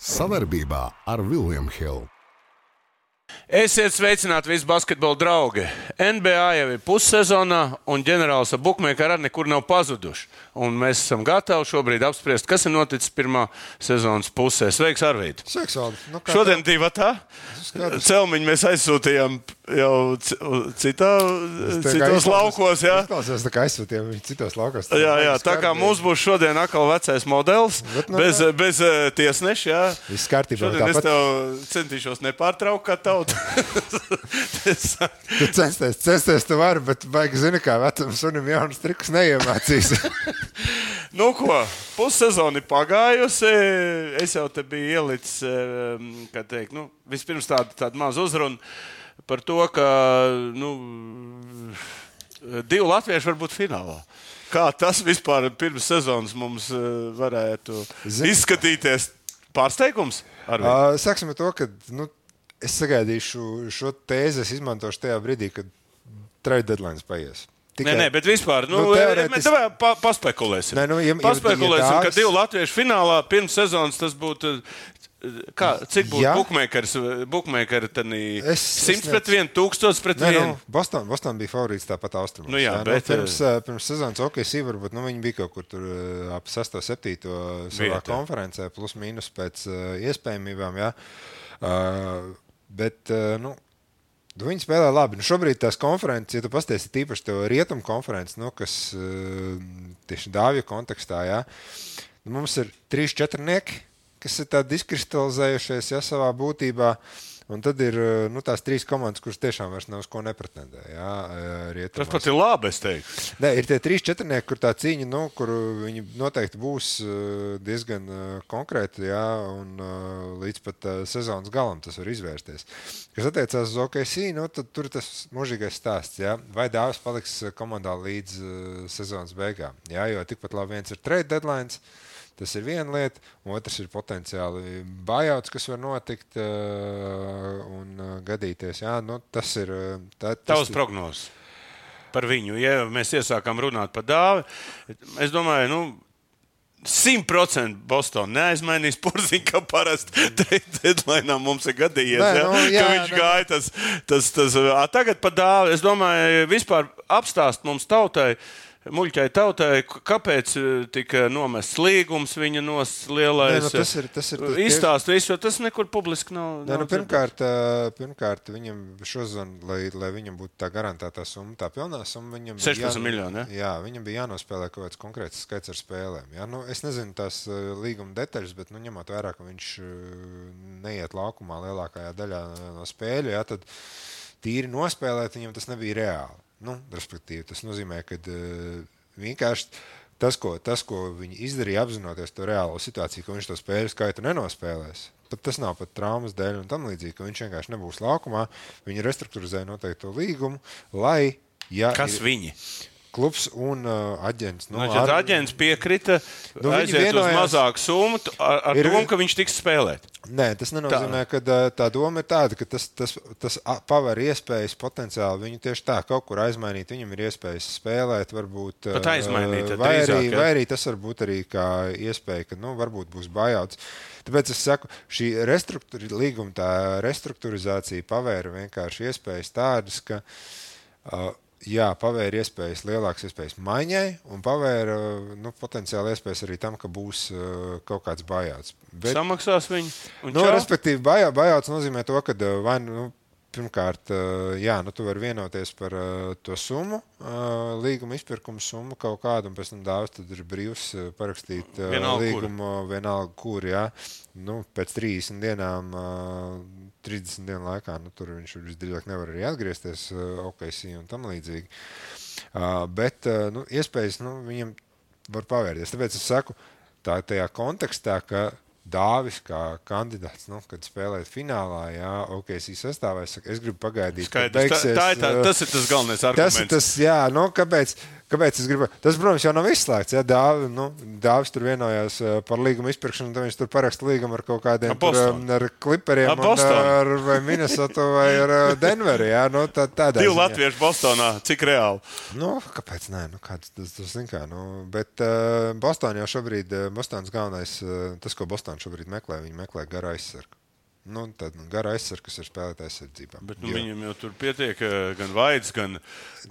Savarbībā ar Vilniņu Hildu. Esiet sveicināti visi basketbola draugi. NBA jau ir pussezonā, un ģenerālis ar Bukmēku arī nekur nav pazuduši. Un mēs esam gatavi šobrīd apspriest, kas ir noticis pirmā sezonas pusē. Sveiks, Arvīd! Sveiks, Valdi! Nu, kā Šodien divi tā. Celmiņu mēs aizsūtījām jau ci- citā, citos laukos. Jā. Tā kā aizsūtījām viņu citos laukos. Jā, jā, tā kā mums būs šodien atkal vecais modelis, Bet, nu, bez, jā. bez eh, tiesneša. jā. Viss kārtībā. Es tev centīšos nepārtraukt, kā tauta. Tu censties, censties tu vari, bet baigi zini, kā vecam sunim jaunas trikus neiemācīs. nu, ko, pussezona ir pagājusi. Es jau te biju ielicis, eh, kā teikt, nu, vispirms tādu, tādu mazu uzrunu par to, ka nu, divi latvieši var būt finālā. Kā tas vispār pirms sezonas mums eh, varētu Zini- izskatīties? Pārsteigums? Uh, Sāksim ar to, ka nu, es sagaidīšu šo tēzi, es izmantošu tajā brīdī, kad trade deadline paies. Nē, nē, bet vispār, nu, Nu, nu, teorētiski- mēs davai pa, paspekulēsim. Nē, nu, ja- ja- paspekulēsim, ja ka dāvis- divi latvieši finālā pirms sezonas tas būtu. Kā, cik būtu Ja. bookmakers? Bookmakeri tad Es- es 100 pret 1, 1000 pret Nē, 1. nu, Boston, Boston bija favorīts tāpat austrumos. Nu jā, bet, nu, pirms, uh, pirms sezonas OKC varbūt nu, viņi bija kaut kur tur uh, ap 6, 7 savā Vietā. konferencē, plus mīnus pēc iespējamībām. Jā. Uh, bet, nu, Nu, Viņi spēlē labi. Nu, šobrīd tās konferences, ja tu pasties tīpaši to rietumu konferenci, nu, kas tieši dāvju kontekstā, jā, nu, mums ir trīs četrnieki, kas ir izkristalizējušies jā, savā būtībā. Un tad ir nu, tās trīs komandas, kuras tiešām vairs nav uz ko nepretendē. Jā, uh, rietumos. Tas pat ir labi, es teiktu. Nē, ir tie trīs četrnieki, kur tā cīņa, nu, kur viņi noteikti būs uh, diezgan uh, konkrēti, jā, un līdz pat sezonas galam tas var izvērsties. Kas attiecās uz OKC, nu, tad tur ir tas mūžīgais stāsts, jā, vai Dāvis paliks komandā līdz sezonas beigām. Jā, jo tikpat labi viens ir trade deadline. Tas ir viena lieta, otrs ir potenciāli bājauts, kas var notikt uh, un uh, gadīties. Jā, nu, tas ir. uh, Tā, tas Tavs prognozes par viņu. Ja mēs iesākām runāt par dāvi, es domāju, nu. 100% Bostonā neaizmainīs porziņu, kā parasti. Deadline mums ir gadījies, Nē, ja, nu, jā, viņš nu. gāja. Tas, tas, tas, ā, tagad par dāvi. Es domāju, vispār apstāst mums tautai. Muļķai tautai, kāpēc eh, tika nomests līgums, viņa nos lielais. Nē, nu, tas ir- tas ir- tas tieši- Izstāst visu, jo tas nekur publiski nav. Nē, nu, pirmkārt, ā, pirmkārt, viņam šodien, lai, lai viņam būtu tā garantētā summa, tā pilnā summa, viņam bija 16 miljoni, ja? Jā, viņam bija jānospēlē kaut kāds konkrēts skaits ar spēlēm. Jā, nu, es nezinu tās līguma detaļas, bet nu, ņemot vērā, ka viņš neiet laukumā lielākajā daļā no spēļu, jā, tad tīri nospēlēt viņam tas nebija reāli. Nu, respektīvi, tas nozīmē, ka uh, vienkārši tas ko, tas, ko viņi izdarīja, apzinoties to reālo situāciju, ka viņš to spēļu skaitu nenospēlēs. Pat tas nav pat traumas dēļ un tam līdzīgi, ka viņš vienkārši nebūs laukumā. Viņi restruktūrizēja noteikto līgumu, lai. Ja Kas ir viņi? Klubs un uh, aģents. Nu, ar... Aģents piekrita Nu, aiziet uz vienojās- mazāku summu ar, ar Ir- domu, ka viņš tiks spēlēt. Nē, tas nenozīmē, ka tā, tā doma ir tāda, ka tas, tas, tas paver iespējas potenciāli viņu tieši tā kaut kur aizmainīt. Viņam ir iespējas spēlēt, varbūt Pat aizmainīt, eh, tad vai, drīzāk, arī, ja? vai arī tas var būt arī kā iespēja, ka nu, varbūt būs bājauts. Tāpēc es saku, šī līguma tā restruktūrizācija pavēra vienkārši iespējas tādas, ka uh, jā, pavēra iespējas, lielākas iespējas maiņai, un pavēra nu, potenciāli iespējas arī tam, ka būs uh, kaut kāds bājauts. Bet... Samaksās viņu. Nu, čau. respektīvi, bajā, bajauts nozīmē to, ka uh, vai nu. Pirmkārt, uh, jā, nu, tu vari vienoties par uh, to summu, uh, līguma izpirkuma summu kaut kādu, un pēc tam tad ir brīvs parakstīt Vienalga, kur. līgumu, vienalga, kur. Jā. Nu, pēc 30 dienām, uh, 30 dienu laikā, nu, tur viņš visdrīzāk nevar arī atgriezties OKC un tam līdzīgi. Bet nu, iespējas nu, viņam var pavērties. Tāpēc es saku, tā ir tajā kontekstā, ka Dāvis kā kandidāts, nu, kad spēlēt finālā, jā, OKC sastāvā, es, saku, es gribu pagaidīt, Skaidrs, tā, tā ir tā, uh, tas ir tas galvenais Tas arguments. ir tas, jā, nu, kāpēc, kāpēc es gribu. Tas, protams, jau nav izslēgts. Ja Dāvi, nu, Dāvis tur vienojās uh, par līgumu izpirkšanu, tad viņš tur paraksta līgumu ar kaut kādiem Ar tur, um, ar kliperiem, Ar un, Bostonu. ar vai Minnesota vai ar uh, Denveru. Jā, nu, tā, tādā Divi ziņā. latvieši Bostonā, cik reāli? Nu, kāpēc nē? Nu, kāds, tas, tas, zin kā, nu, bet uh, Bostonā jau šobrīd uh, Bostonas galvenais, uh, tas, ko Bostonā komanda šobrīd meklē. Viņi meklē garu aizsargu. Nu, tad gara aizsargs, kas ir spēlētājs aizsardzībā. Bet nu, viņam jau tur pietiek eh, gan vaids, gan.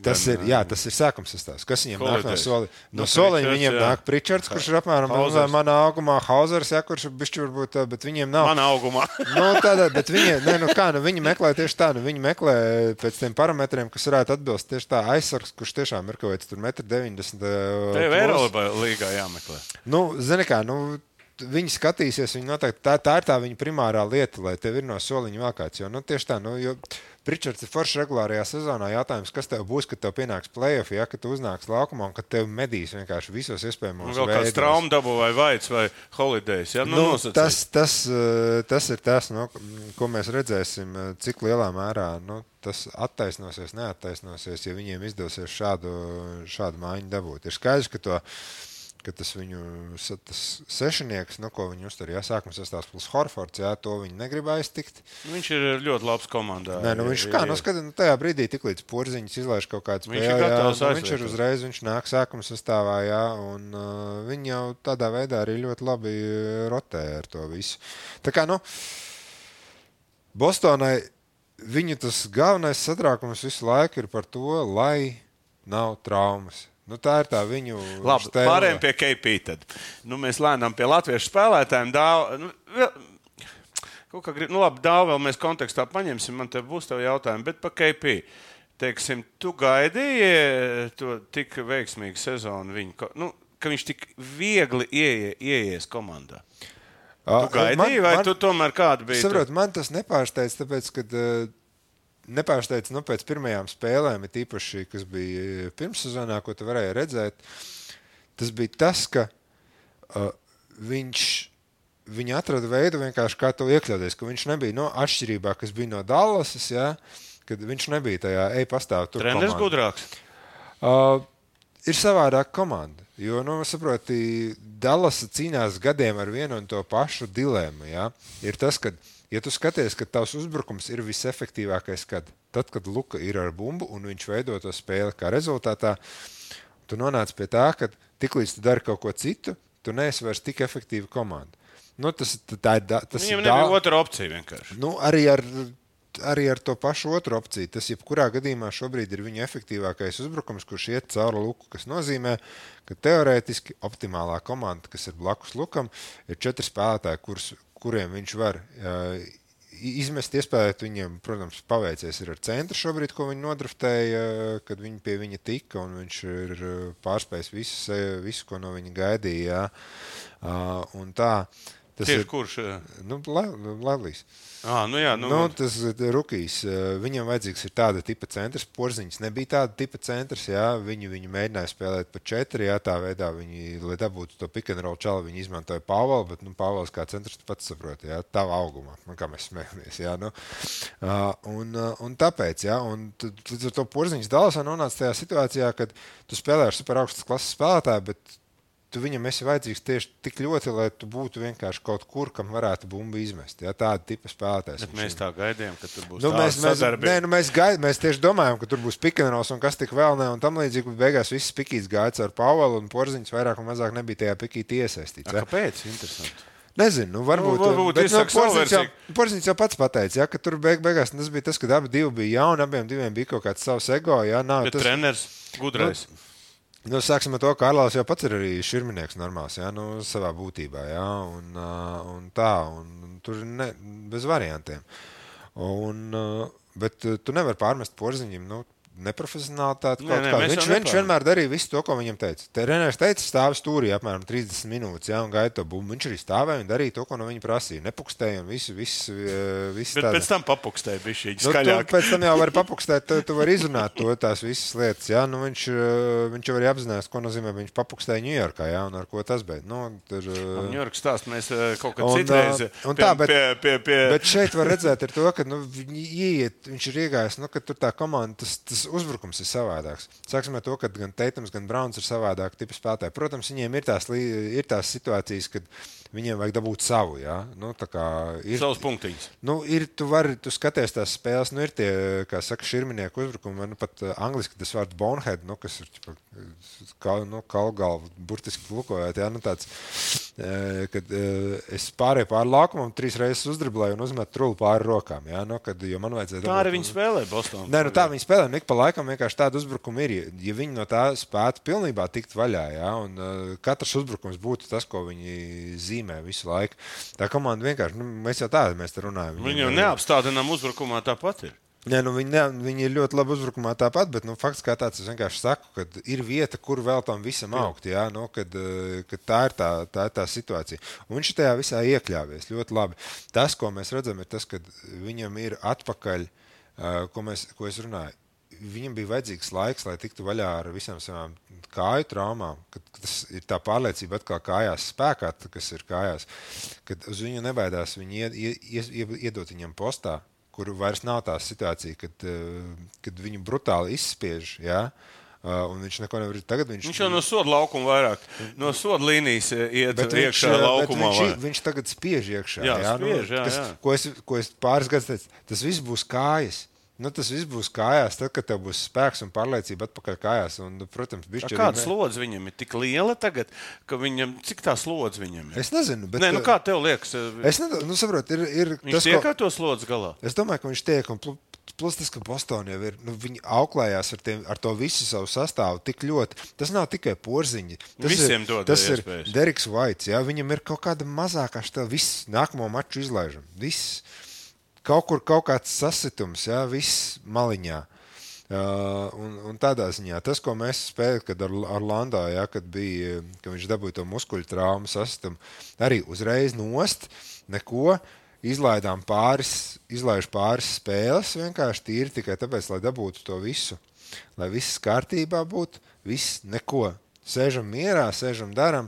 Tas gan, ir, jā, tas ir sākums sastāvs. Kas viņam nāk no soli? No Nu, soliņa Pritchards, viņiem jā. nāk Pričards, kurš ir apmēram Hausers. manā augumā, Hausers, jā, kurš ir bišķi varbūt, tā, bet viņiem nav. Manā augumā. nu, tādā, bet viņi, ne, nu, kā, nu, viņi meklē tieši tā, nu, viņi meklē pēc tiem parametriem, kas varētu atbilst tieši tā aizsargs, kurš tiešām ir kaut kāds 1,90 m. Tev ir Eiropas līgā jāmeklē. Nu, zini, kā, nu, viņi skatīsies, viņi noteikti tā, tā ir tā viņa primārā lieta, lai tev ir no soliņa vēl kāds. Jo, nu, tieši tā, nu, jo Pričards ir foršs regulārajā sezonā. Jautājums, kas tev būs, kad tev pienāks playoff, ja tu uznāks laukumā un kad tev medīs vienkārši visos iespējamos vēl kāds veidos. traumas dabū vai vaids vai holidays. Ja? Nu, Nu, nosacīt. tas, tas, eh, tas ir tas, nu, ko mēs redzēsim, eh, cik lielā mērā nu, tas attaisnosies, neattaisnosies, ja viņiem izdosies šādu, šādu mājiņu dabūt. Ir skaidrs, ka, to, ka tas viņu tas sešnieks, nu, ko viņi uztur, ja sākums sastāvs plus Horfords, jā, to viņi negrib aiztikt. Viņš ir ļoti labs komandā. Nē, nu, viņš kā, nu, skati, nu, tajā brīdī, tik līdz porziņš izlaiž kaut kādu Viņš spēli, ir jā, nu, viņš ir uzreiz, viņš nāk sākuma sastāvā, jā, un uh, viņi jau tādā veidā arī ļoti labi rotē ar to visu. Tā kā, nu, Bostonai viņu tas galvenais satraukums visu laiku ir par to, lai nav traumas. Nu, tā ir tā viņu Labi, stēle. pārējiem pie KP. Tad. Nu, mēs lēnām pie latviešu spēlētājiem. Dāv, nu, kaut kā grib, nu, labi, dāvā vēl mēs kontekstā paņemsim. Man te būs tev jautājumi, bet par KP. Teiksim, tu gaidīji to tik veiksmīgu sezonu, viņu, nu, ka viņš tik viegli ieie, ieies komandā. Tu gaidīji, vai tu tomēr kāda bija? Saprotu, man tas nepārsteidz, tāpēc, ka uh, nepārsteidz nu, pēc pirmajām spēlēm, it īpaši, kas bija pirmssezonā, ko tu varēji redzēt. Tas bija tas, ka uh, viņš. Viņi atrada veidu, vienkārši kā to iekļauties. Viņš nebija no atšķirībā, kas bija no Dallasas, ja, kad viņš nebija tajā ej pastāv tur. Komandā. gudrāks. Uh, ir savādāka komanda. Jo, nu, saproti, Dallas cīnās gadiem ar vienu un to pašu dilemmu. Ja? Ir tas, ka, ja tu skaties, ka tavs uzbrukums ir visefektīvākais, kad, tad, kad Luka ir ar bumbu un viņš veido to spēli, kā rezultātā tu nonāc pie tā, ka tiklīdz tu dari kaut ko citu, tu neesi vairs tik efektīva komanda. Nu, tas, tā ir, da- tas Viņam ir nebija da- otra opcija vienkārši. Nu, arī, ar, arī ar to pašu otru opciju. Tas, jebkurā gadījumā, šobrīd ir viņa efektīvākais uzbrukums, kurš iet cauri luku. Tas nozīmē, ka teorētiski optimālā komanda, kas ir blakus lukam, ir četri spēlētāji, kurus, kuriem viņš var. Uh, Izmest iespēju, viņiem, protams, paveicies ar centru šobrīd, ko viņi nodraftēja, kad viņi pie viņa tika. un Viņš ir uh, pārspējis visu, visu ko no viņa gaidīja. Uh, un tā, tas Tieši ir kurš? eh, nu, Latvijas. Ah, nu jā, nu, Nu, tas ir rookies. eh, Viņam vajadzīgs ir tāda tipa centrs. Porziņš nebija tāda tipa centrs. Jā. Viņu, viņu mēģināja spēlēt pa četri. Jā, tā veidā viņi, lai dabūtu to pick and roll čalu, viņi izmantoja Pāvelu. Bet nu, Pāvels kā centrs pats saproti, jā, tava augumā. Nu, kā mēs smējamies. Jā, nu. uh, un, un tāpēc, jā, un līdz ar to porziņš Dalasā nonāca tajā situācijā, kad tu spēlē ar super augstas klases spēlētāju. Bet tu viņam esi vajadzīgs tieši tik ļoti, lai tu būtu vienkārši kaut kur, kam varētu bumbu izmest. Ja, tāda tipa spēlētājs. bet mēs ir. tā gaidījām, ka tur būs Nu, mēs, mēs, nē, nu, mēs, gaid, mēs tieši domājam, ka tur būs pikāns un kas tik vēl ne. Un tam līdzīgi, bet beigās viss pikīts gāja ar Pāvelu un Porziņš vairāk un mazāk nebija tajā pikītī iesaistīts. Ja? Kāpēc? Interesanti. Nezinu, nu, varbūt, Nu, bet, izsaka savu Porziņš, jau, pats pateica, ja, ka tur beig, beigās tas bija tas, ka abi bija jauni, abiem diviem bija kaut kāds savs ego. Ja, nav, Bet tas, treneris gudrais. Nu, sāksim ar to, ka Arlāns jau pats ir arī šurminieks normāls, jā, nu, savā būtībā. Jā, un, un tā, un tur ne, bez variantiem. Un, bet tu nevari pārmest porziņam. Nu, Neprofesionālitāte. Nē, nē, Viņš, viņš vienmēr darīja visu to, ko viņam teica. Treneris teica, stāv stūrī apmēram 30 minūtes, jā, un gaida to bumbu. Viņš arī stāvēja un darīja to, ko no viņa prasīja. Nepukstēja un visu, visu, uh, visu Bet tādu. pēc tam papukstēja bija šī Nu, skaļāka. pēc tam jau vari papukstēt, tu, tu vari izrunāt to tās visas lietas. Jā, nu, viņš, uh, viņš jau arī apzinās, ko nozīmē, viņš papukstēja Ņujorkā, jā, un ar ko tas beidz. Nu, tur, Ņujorkas stāsts mēs eh, kaut kad Un, citreiz un pie, tā, bet- pie, pie, pie, Bet šeit var redzēt, to, ka nu, viņi ieiet, viņš ir iegājis, nu, ka tur tā komanda, tas, tas uzbrukums ir savādāks. Sāksim ar to, ka gan Teitams, gan Browns ir savādāk tipi spēlētāji. Protams, viņiem ir tās, ir tās situācijas, kad viņiem vajag dabūt savu. Ja? Nu, ir, Savus punktiņus. Nu, ir, tu vari, tu skaties tās spēles, nu, ir tie, kā saka, šurminieki uzbrukumi. Nu, pat uh, angliski tas vārds bonehead, nu, kas ir ķipa, kā, nu, kalgalva, burtiski lukojot. Ja? Nu, tāds, uh, kad uh, es pārēju pāri laukumam, trīs reizes uzdriblēju un uzmetu trūlu pāri rokām. Ja? Nu, kad, man vajadzēja Tā arī viņi spēlē Bostonā. Nē, nu tā viņi spēlē. Nu, ik pa laikam vienkārši tāda uzbrukuma ir. Ja, viņi no tā spētu pilnībā tikt vaļā, ja, un uh, katrs uzbrukums būtu tas, ko viņi zīmē visu laiku. Tā komanda vienkārši, nu, mēs jau tādu mēs runājam. Viņi jau neapstādinām uzbrukumā tāpat ir. Nē, nu viņi, ne, viņi ir ļoti labi uzbrukumā tāpat, bet nu, fakts kā tāds, es vienkārši saku, ka ir vieta, kur vēl tam visam augt. Jā, nu, kad, eh, kad tā, ir tā, tā ir tā situācija. Un viņš tajā visā iekļāvies ļoti labi. Tas, ko mēs redzam, ir tas, ka viņam ir atpakaļ, eh, ko, mēs, ko es runāju. Viņam bija vajadzīgs laiks, lai tiktu vaļā ar visām savām kāju traumām. Kad, kad tas ir tā pārliecība, atkal kājās spēkā, kas ir kājās. Kad uz viņu nebaidās, viņi ied, ied, ied, iedot viņam postā, kur vairs nav tā situācija, kad, eh, kad viņu brutāli izspiež. Ja? Uh, un viņš neko nevar darīt. Viņš, Viņš jau no soda laukuma vairāk, no soda līnijas iet viņš, iekšā laukumā. viņš, viņš tagad spiež iekšā. Jā, jā, spiež, jā, jā. Ko, es, ko es pāris gadus teicu, tas viss būs kājas. Nu, tas viss būs kājās, tad, kad tev būs spēks un pārliecība atpakaļ kājās. Un, nu, protams, bišķi Kāda slodze viņam ir tik liela tagad, ka viņam cik tā slodze viņam ir? Es nezinu, bet Nē, nu kā tev liekas, Es nezinu, nu, saprotu, ir, ir viņš tas, tiek ko, ar to slodzi galā? Es domāju, ka viņš tiek. un plu- Plus tas, ka Bostonā jau ir. Nu, viņi auklējās ar, tiem, ar to visu savu sastāvu tik ļoti. Tas nav tikai porziņi. Tas Visiem ir, tas ir. Deriks Vaits. Jā, viņam ir kaut kāda mazākā štāva. Viss nākamo maču izlaižam. Viss. Kaut kur kaut kāds sasitums, jā, viss maliņā. Uh, un, un tādā ziņā tas, ko mēs spēlējām, kad ar, ar Landā, ja, kad bija, kad viņš dabūja to muskuļu traumu sasitumu, arī uzreiz nost, neko. Izlaidām pāris, izlaiž pāris spēles, vienkārši tīri tikai tāpēc, lai dabūtu to visu. Lai viss kārtībā būtu, viss neko. Sēžam mierā, sēžam, darām.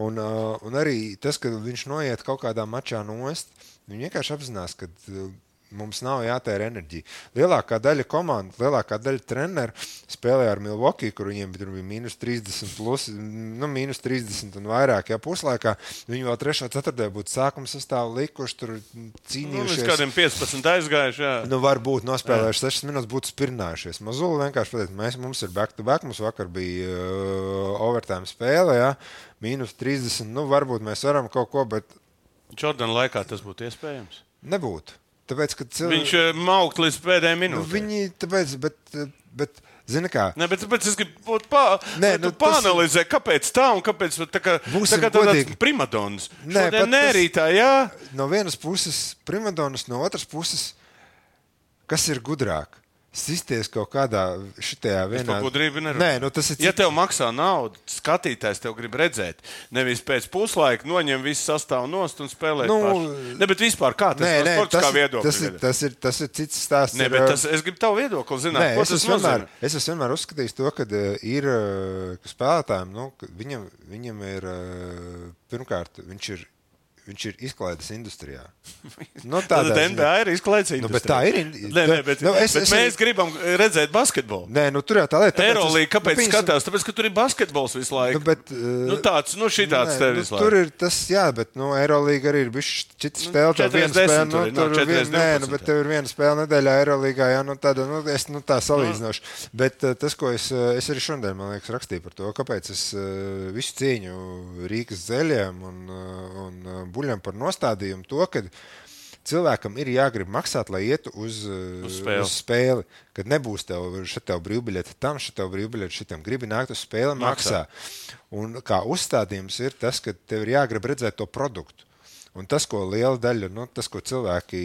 Un, uh, un arī tas, ka viņš noiet kaut kādā mačā nost, viņš vienkārši apzinās, ka uh, mums nav jātērē enerģija. Lielākā daļa komandas, lielākā daļa treneru spēlēja ar Milwaukee, kur viņiem bija mīnus 30, plus, nu, mīnus 30 un vairāk. Jā, puslaikā viņi vēl 3. un 4. būtu sākuma sastāvā likuši, tur Nu, cīnījušies. kādiem 15 aizgājuši. Jā. Nu, varbūt nospēlējuši 6 minūtes, būtu spirnājušies. Mazuli vienkārši pateica, mēs, mums ir back to back. Mums vakar bija uh, overtime spēle, ja? mīnus 30. Nu, varbūt mēs varam kaut ko, bet Jordana laikā tas būtu iespējams. nebūtu. Tāpēc, ka cilvēki. Viņš eh, maukt līdz pēdējai Nu, minūtei. viņi, tāpēc, bet, bet, zini kā, Nē, bet tāpēc es gribu būt pā, Nē, nu, nu, tas- pāanalizēt, kāpēc tā un kāpēc tā kā, tā kā tāds primadons. Nē, pat nē, rītā, jā. no vienas puses primadonas, no otras puses, kas ir gudrāk? Sisties kaut kādā šitajā vienā. Nē, nu tas ir Ja tev maksā naudu, skatītājs tev grib redzēt, nevis pēc puslaika noņem visu sastāvu nost un spēlē. Nu, paši. ne, bet vispār kā tas Nē, nē, sportiskā tas, ir, viedokļa tas, ir, tas, ir, tas ir cits stāsts. Nē, bet tas, es gribu tavu viedokli zināt, Nē, es, esmu vienmēr, es esmu vienmēr uzskatījis to, ka ir ka spēlētājiem, nu, viņam, viņam ir pirmkārt, viņš ir, viņš ir izklaides industrijā. Nu, tādā ziņā. NBA ir izklaides Nu, bet tā ir Nē, nē, bet, Nu, es- bet es- mēs gribam redzēt basketbolu. Nē, nu, tur jau tā lieta. es- Eirolīga, kāpēc nu, nu, piemēram, skatās? Tāpēc, ka tur ir basketbols visu laiku. Nu, bet, uh, nu, tāds, nu, šī tāds Nē, tev nu, visu tur laiku. ir tas, jā, bet nu, Eirolīga arī ir bijusi cita spēle. Tā 4 viena spēle, nu, tur ir, tur nav ir 4 viena, nē, nu, 12, bet tev ir viena spēle nedēļā Eirolīgā, jā, nu, tāda, nu, es, nu, tā salīdzinoši. Bet uh, tas, ko es, es arī šodien, man liekas, rakstīju par to, kāpēc es uh, visu cieņu Rīgas zeļiem un, uh, un uh, buļļam par nostādījumu to, ka cilvēkam ir jāgrib maksāt, lai ietu uz, uh, Uz spēli. uz spēli. Kad nebūs tev šeit tev brīvbiļete tam, šeit tev brīvbiļete šitam, gribi nākt uz spēli, maksā. Maksā. Un kā uzstādījums ir tas, ka tev ir jāgrib redzēt to produktu. Un tas, ko liela daļa, nu, tas, ko cilvēki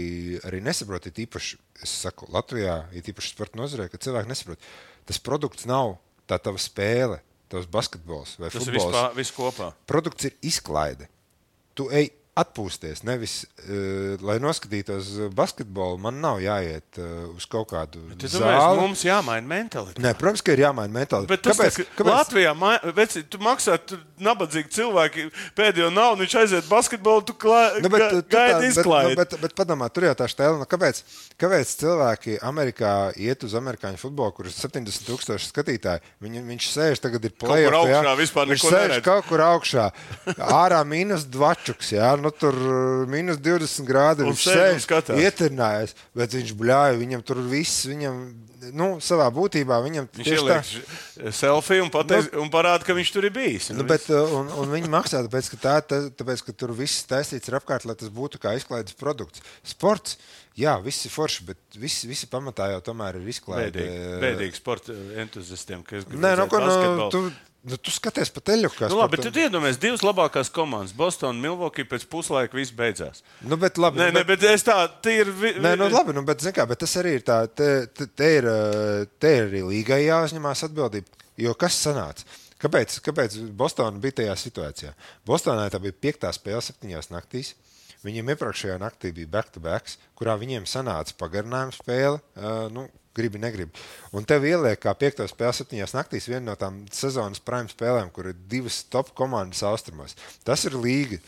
arī nesaprot, ir īpaši, es saku, Latvijā, ir īpaši sporta nozarē, ka cilvēki nesaprot, tas produkts nav tā tava spēle, tavs basketbols vai Tas ir futbols. vispār, viss kopā. Produkts ir izklaide. Tu ej atpūsties. Nevis, uh, lai noskatītos basketbolu, man nav jāiet uh, uz kaut kādu Tu zāli. domā, mums jāmaina mentalitāte. Nē, protams, ka ir jāmaina mentālitāte. Bet tas, kāpēc, kāpēc? Latvijā veci, tu maksā tu nabadzīgi cilvēki pēdējo naudu, viņš aiziet basketbolu, tu klā, Nu, bet, ga- tā- gaidi bet, izklājiet. nu, bet, bet padomā, tur jau tā stēla. Nu, kāpēc, kāpēc cilvēki Amerikā iet uz amerikāņu futbolu, kur ir 70 tūkstoši skatītāji? Viņi, viņš sēž tagad ir vispār Viņš sēž neredz. kaut kur augšā. Ārā mīnus dvačuks, jā. Nu, tur uh, mīnus 20 grādi. Viņš sēž ietirnājas, bet viņš bļāja. Viņam tur viss, viņam, nu, savā būtībā, viņam Viņš tieši tā. ieliek selfiju un, pateic, un parāda, ka viņš tur ir bijis. Nu, bet, uh, un, un viņi maksā, tāpēc ka, tā, tā, tāpēc, ka tur viss taisīts ir apkārt, lai tas būtu kā izklaides produkts. Sports, jā, viss ir forši, bet visi, visi pamatā jau tomēr ir izklaide. Bēdīgi, bēdīgi sporta entuziastiem, kas grib Nē, nu, ko, nu, tu, nu, tu skaties pa teļu, kas Nu, labi, bet tu iedomājies divas labākās komandas. Bostonā Milvokī pēc puslaika viss beidzās. Nu, bet labi. Nē, nu, nē, bet es tā, ir. Vi... Nē, nu, labi, nu, bet, kā, bet tas arī ir tā, te, te, te, ir, uh, te ir arī līgai jāuzņemās atbildība. Jo kas sanāca? Kāpēc, kāpēc Bostonā bija tajā situācijā? Bostonā tā bija piektā spēle septiņās naktīs. Viņiem iepriekšējā naktī bija back-to-back, kurā viņiem sanāca pagarinājuma spēle. Uh, nu, gribi, negribi. Un tev ieliek kā piekto spēli septiņās naktīs viena no tām sezonas prime spēlēm, kur ir divas top komandas austrumos. Tas ir līga.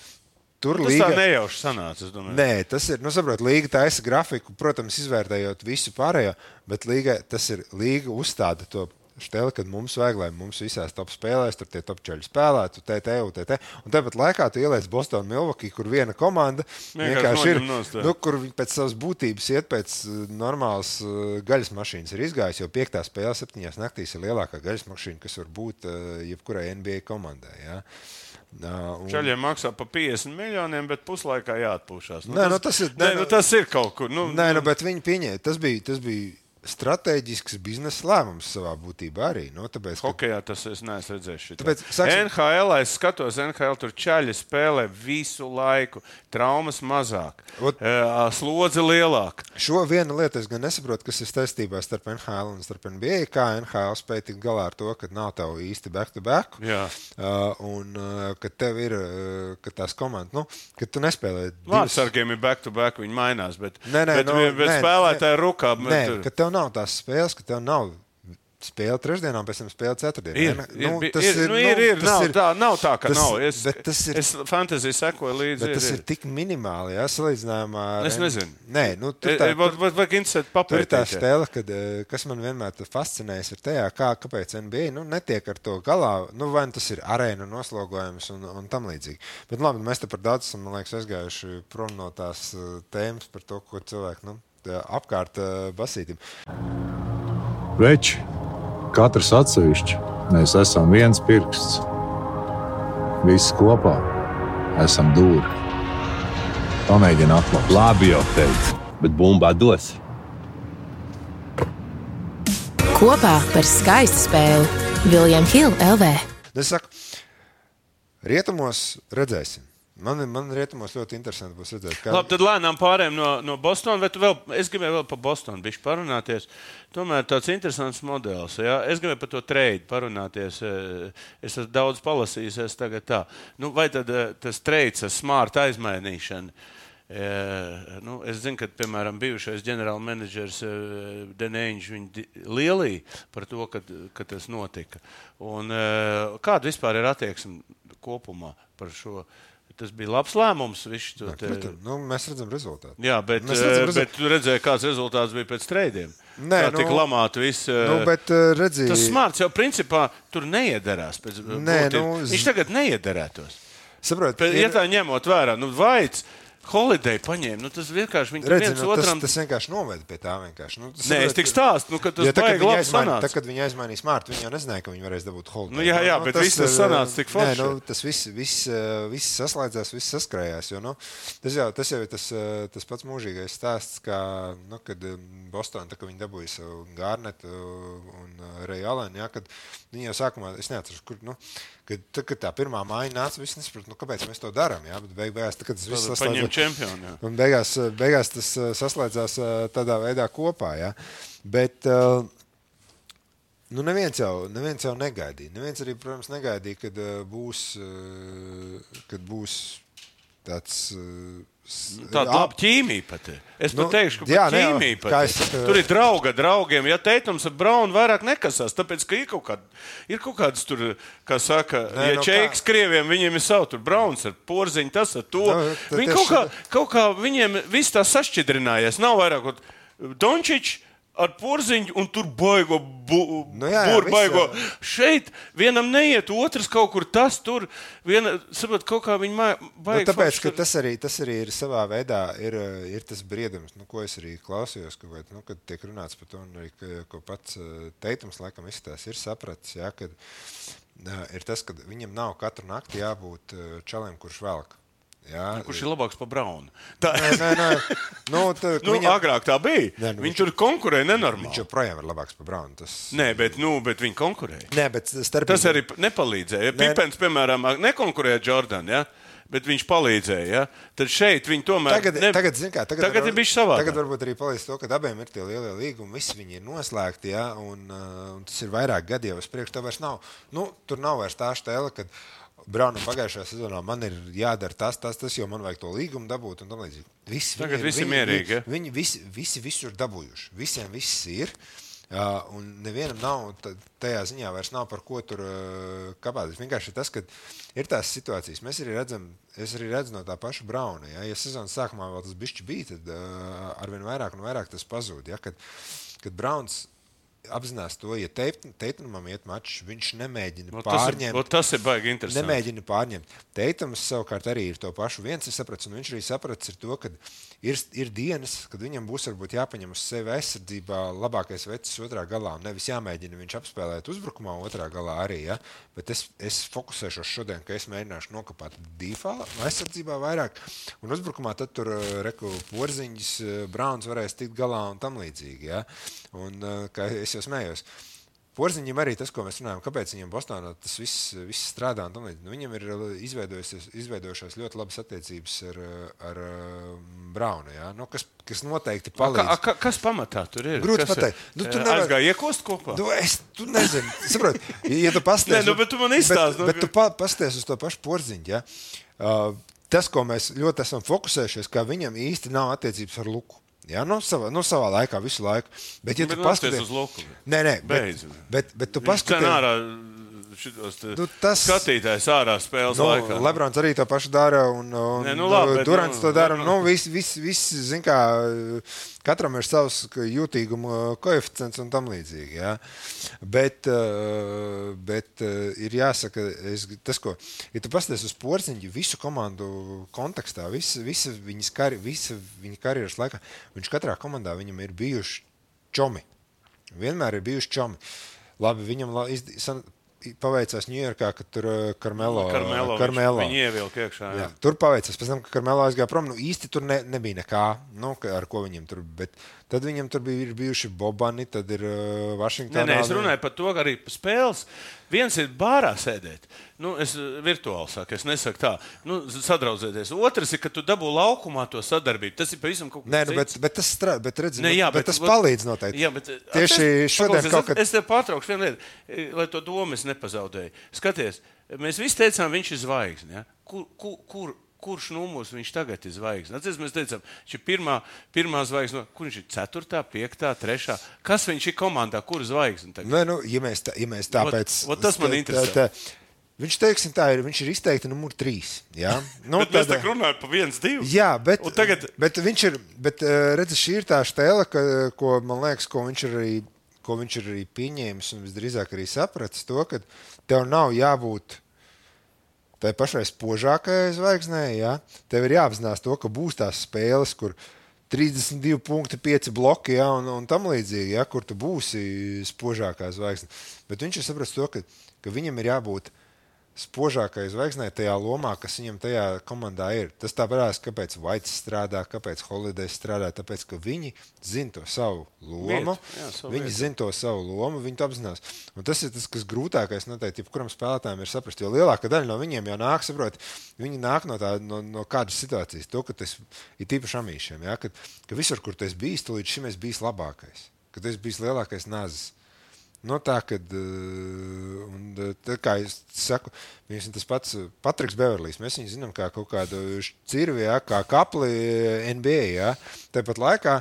Tur Tas līga tā nejauši sanāca. Nē, tas ir. Nu, saprot, līga taisa grafiku, protams, izvērtējot visu pārējo, bet līga, tas ir līga uzstāda to. Štēli, kad mums vajag, lai mums visās top spēlēs, tur tie top čeļi spēlētu, TT, UTT. Un tāpat laikā tu ieliec Bostonā, Milvokī, kur viena komanda Vienkārši ir. Nu, kur pēc savas būtības iet pēc uh, normālas uh, gaļas mašīnas, ir izgājis. Jo piektā spēlē, septiņās naktīs, ir lielākā gaļas mašīna, kas var būt uh, jebkurai NBA komandai. Ja? Un- Čaļiem maksā pa 50 miljoniem, bet puslaikā jāatpūšas. Nē, nu, tas ir- Nē, nē, nu, nu- tas ir kaut kur. Nu, Nē, nu, bet viņi pieņēma. Tas bija, tas bija strateģisks biznesa lēmums savā būtībā arī. No, tāpēc, ka, Hokejā tas es neesmu redzējis. Tāpēc, sāksim- NHL, es skatos, NHL tur čaļi spēlē visu laiku. Traumas mazāk, Ot- Ot... slodze lielāka. šo vienu lietu es gan nesaprotu, kas ir saistībā starp NHL un starp NBA. Kā NHL spēja tikt galā ar to, ka nav tev īsti back-to-back. Jā. Uh, un uh, ka tev ir uh, ka tās komandas, nu, ka tu nespēlē divas- Vārdsargiem ir back to back, viņi mainās. Bet, Nē, nē, bet, nu, bet nē, spēlētāji rukā. Nē, tur- ka tev nav tās spēles, ka tev nav spēle trešdienā, pēc tam spēle ceturtdienā. Ir, ir, Nu, ir, tas ir, nu, ir, ir, tas nav, ir- tā, nav tā, ka tas- nav. Es, tas ir- es fantāziju sekoju līdzi. Bet tas ir tik minimāli, ja salīdzinājumā ar. Es nezinu. Nē, nu, tur E, tā, e, Vajag vajag interesēt tur ir tā papētīt. stēle, kad, eh, kas man vienmēr fascinējas, ir tajā, kā, kāpēc NBA nu, netiek ar to galā. Nu, vai nu tas ir arēna noslogojums un, un tam līdzīgi. Bet labi, mēs te par daudz esam, man liekas, aizgājuši prom no tās tēmas par to, ko cilvēki nu, apkārt eh, basītim. Veči, katrs atsevišķi, mēs esam viens pirksts. Visi kopā esam dūri. Pamēģini atklāt. Labi, jau teicu, bet bumbā dos. Kopā par skaistu spēli Viljams Hilde LV. Es saku, rietumos redzēsim. Man, man rietumos ļoti interesanti būs redzēt, kā Labi, tad lēnām pārējām no, no Bostonas. Bet vēl, es gribēju vēl par Bostonu bišķi parunāties. Tomēr tāds interesants modelis. Ja? Es gribēju par to trade parunāties. eh, Es esmu daudz palasījis. Es tagad tā. Nu, vai tad eh, tas trades, tas smart aizmainīšana? E, nu, es zinu, ka, piemēram, bijušais ģenerālmenedžers e, Denēņš lielīja par to, kad, kad tas notika. Un, e, kāda vispār ir attieksme kopumā par šo? Tas bija labs lēmums. viņš to te- Protams, nu, mēs redzam rezultātu. Jā, bet, Mēs redzam eh, rezult- bet tu redzēji, kāds rezultāts bija pēc treidiem. Nē, Kā nu- tika lamāta viss. eh, Nu, bet uh, redziet, Tas smarts jau principā tur neiederās. Pēc, Nē, būtības. nu, Viņš tagad neiederētos. saprotiet, Bet, ja tā ņemot vērā, nu, vaids, Holiday paņēma, nu, tas vienkārši tur Redzi, nu, tas, otram. tas vienkārši noveda pie tā. vienkārši. Nu, tas Nē, es saproti, tik stāstu, nu, ka tas Ja, tā, kad baigi viņi labi aizmaini- tā, kad viņi aizmainīja smārtu, viņi jau nezināja, ka viņi varēs dabūt holdu. Nu, jā, jā, bet viss tas sanāca tik forši. Nē, nu, tas viss, viss, eh, viss saslēdzās, viss saskrējās. Jo, nu, tas, jau, tas jau ir tas, eh, tas pats mūžīgais stāsts, kā, nu, kad eh, Bostonā, kad viņi dabūja savu Gārnetu un Reju Alēnu, viņi jau sākumā, es neatceros, kur, nu, kad, tad, kad tā pirmā māja nāca, visi nesaprata, nu, kāpēc mēs to darām, jā, bet beig, beigās, tas viss saslēdzās. čempionu. jā. Un beigās, beigās tas uh, saslēdzās uh, tādā veidā kopā. Ja? Bet uh, nu neviens, jau, neviens jau negaidīja. Neviens arī, protams, negaidīja, kad būs, kad būs tāds. Tāda laba ķīmija pat. Es pat Nu, teikšu, ka jā, ne, ķīmija pat es saku- Tur ir drauga draugiem. Ja teitums ar Braunu vairāk nekasās, tāpēc, ka ir kaut, kād, ir kaut kādas tur, kā saka, Nē, ja nu čeiks kā- krieviem, viņiem ir savu tur Brauns ar porziņu, tas ar to. Nu, tad Viņi tieši kaut kā, kaut kā viņiem viss tā sašķidrinājies. Nav vairāk Dončičs. Ar porziņu, un tur baigo, bu, Nu jā, jā, baigo. jā. Šeit vienam neiet, otrs kaut kur tas tur. Viena, saprot, kaut kā viņi mā- Nu, tāpēc, ka tas arī, tas arī ir savā veidā ir, eh, ir tas briedums, nu, ko es arī klausījos, ka, nu, kad tiek runāts par to, un arī ka, ko pats eh, teikums laikam izstāsta, ir sapratis, ja, ka ir tas, ka viņam nav katru nakti jābūt eh, čalim, kurš velk. Ja, Kurš ir labāks par Braunu? Tā, Nē, nē, nē. Nu, tā, nu, viņam, Agrāk tā bija. Nē, nu, viņi viņš- tur konkurēja viņš nenormāli. joprojām ir labāks par Braunu. Tas, Nē, bet, nu, bet viņi konkurēja. Nē, bet starp Tas arī nepalīdzēja. Ja Nē. Pipens, piemēram, nekonkurēja Jordan, ja? bet viņš palīdzēja. Ja? Tad šeit viņi tomēr Tagad, ne... tagad, kā, tagad, tagad var- ir bijis savādāk. Tagad varbūt arī palīdz to, ka abiem ir tie lielie līgumi, visi viņi ir noslēgti, ja, un, uh, un tas ir vairāk gadi jau uz priekšu. Tā vairs nav, nu, tur nav vairs tā stēle, kad Braunam pagājušajā sezonā man ir jādara tas, tas, tas, jo man vajag to līgumu dabūt. Visi, Tagad viņi visi viņi, mierīgi? Viņi, viņi visi, visi visur dabūjuši. Visiem viss ir. Uh, un nevienam nav tajā ziņā vairs nav par ko tur uh, kāpāties. Vienkārši tas, ka ir tās situācijas, mēs arī redzam, es arī redzu no tā paša Brauna. Ja, ja sezonas sākumā vēl tas bišķi bija, tad uh, arvien vairāk un vairāk tas pazūd. Ja, kad, kad Brauns apzinās to, ja Teitamam iet mačs, viņš nemēģina Vot tas, ir, pārņemt. vot tas ir baigi interesanti. Nemēģina pārņemt. Teitams savukārt arī ir to pašu. Viens ir sapratis, un viņš arī sapratis to, ka ir, ir dienas, kad viņam būs varbūt jāpaņem uz sevi aizsardzībā labākais vecs otrā galā. un Nevis jāmēģina viņš apspēlēt uzbrukumā otrā galā arī. Ja? Bet es, es fokusēšos šodien, ka es mēģināšu nokāpt dīfā aizsardzībā vairāk. Un uzbrukumā tad tur uh, reku porziņš, uh, Brauns varēs tikt galā un tam līdzīgi. Ja? Un, uh, kā es jau smējos. Porziņam arī tas, ko mēs runājam, kāpēc viņam Bostonā tas viss, viss strādā. un tam līdzīgi. Nu, viņam ir izveidojusies- izveidojušās ļoti labas attiecības ar, ar uh, Braunu, ja? nu, kas, kas noteikti A, ka, a, palīdz. ka, kas pamatā tur ir? Grūti pateikt. Nu, tu Eh, nevar- Aizgāja iekost kopā. Nu, es tu nezinu, saproti, ja tu pasties, Nē, nu, bet tu man izstāsti, Bet, nu, bet tu pa, pasties uz to pašu porziņu. Ja? Uh, tas, ko mēs ļoti esam fokusējušies, ka viņam īsti nav attiecības ar Luku. Ja, nu, savā, nu, savā laikā, visu laiku. Bet, ja Bet tu paskaties uz Luku. Nē, nē, bet, bet, bet tu paskaties. Šitos Nu, tas- skatītājs ārā spēles Nu, laikā. Lebrons arī to pašu dara, un, un Nē, nu labi, bet, Durants nu, to dara. nu, Nu, viss, viss, viss, zin kā, katram ir savs ka, jūtīguma koeficients un tam līdzīgi. Ja? Bet, eh, bet eh, ir jāsaka, es, tas, ko, ja tu pasties uz porciņu, visu komandu kontekstā, visa, visa, viņas kari, visa viņa karjeras laikā, viņš katrā komandā viņam ir bijuši čomi. Vienmēr ir bijuši čomi. Labi, viņam izd- paveicās Ņujorkā, kad tur eh, Karmelo. Karmelo, Karmelo. Viņi ievilka iekšā. Jā. Jā, tur paveicās, pēc tam, kad Karmelo aizgāja prom. Nu, īsti tur ne, nebija nekā, nu, ar ko viņam tur bija. Tad viņam tur bija bijuši Bobani, tad ir uh, Nē, Vašingtonā. nē, es runāju par to, ka arī spēles. Viens ir bārā sēdēt, nu, es eh, virtuāli saku, es nesaku tā, nu, sadraudzēties. Otrs ir, ka tu dabū laukumā to sadarbību. Tas ir pavisam kaut kas Nē, nu, bet, bet tas strādā, bet, redzi, Nē, nu, jā, bet, bet tas vat- palīdz noteikti. Jā, bet, Tieši es, šodien paklausies, kaut kad. Es, es tev pārtraukšu vienu lietu, eh, lai to domu es nepazaudēju. Skaties, mēs visi teicām, viņš ir zvaigzne. Ja? Kur, kur, kur, kurš numurs viņš tagad ir zvaigzne? Atceries, mēs teicām, viņš ir pirmā, pirmā zvaigzne. Kur viņš ir? Ceturtā, piektā, trešā. Kas viņš ir komandā? Kur zvaigzne? Tagad? Nē, nu, ja mēs, tā, ja mēs tāpēc. Vot- vot tas man tā- interesē. tā- tā- Viņš, teiksim, tā ir, viņš ir izteikti numur trīs. Jā, nu, Bet mēs tā runājam par viens, divu. Jā, bet, Un tagad- bet viņš ir. Bet, eh, redzi, šī ir tā stēle, ka, ko man liekas, ko viņš ir arī, ko viņš ir arī pieņēmis un visdrīzāk arī sapratis. To, ka tev nav jābūt tai pašai spožākajai zvaigznei. Ja? Tev ir jāapzinās to, ka būs tās spēles, kur 32 punkti, 5 bloki ja? un, un tam līdzīgi, ja? kur tu būsi spožākā zvaigzne. Bet viņš ir sapratis to, ka, ka viņam ir jābūt spožākajai zvaigznei tajā lomā, kas viņam tajā komandā ir. Tas tā parādās, kāpēc Vaits strādā, kāpēc Holidays strādā. Tāpēc, ka viņi zina to savu lomu. Vietu, jā, savu viņi zina to savu lomu, viņi to apzinās. Un tas ir tas, kas grūtākais noteikti, jebkuram spēlētājam ir saprast. Jo lielākā daļa no viņiem jau nāk, saprot, viņi nāk no, tā, no, no kādas situācijas. To, ka tas ir tīpaši amīšiem, ja? ka, ka visur, kur esi bijis, tu līdz šim esi bijis labākais, ka esi bijis lielākais nazis. Nu, tā kad, uh, un, uh, tā kā es saku, viņš ir tas pats uh, Patriks Beverlijs. Mēs viņu zinām kā kaut kādu cirvi, ja, kā kapli NBA. Ja. Tāpat laikā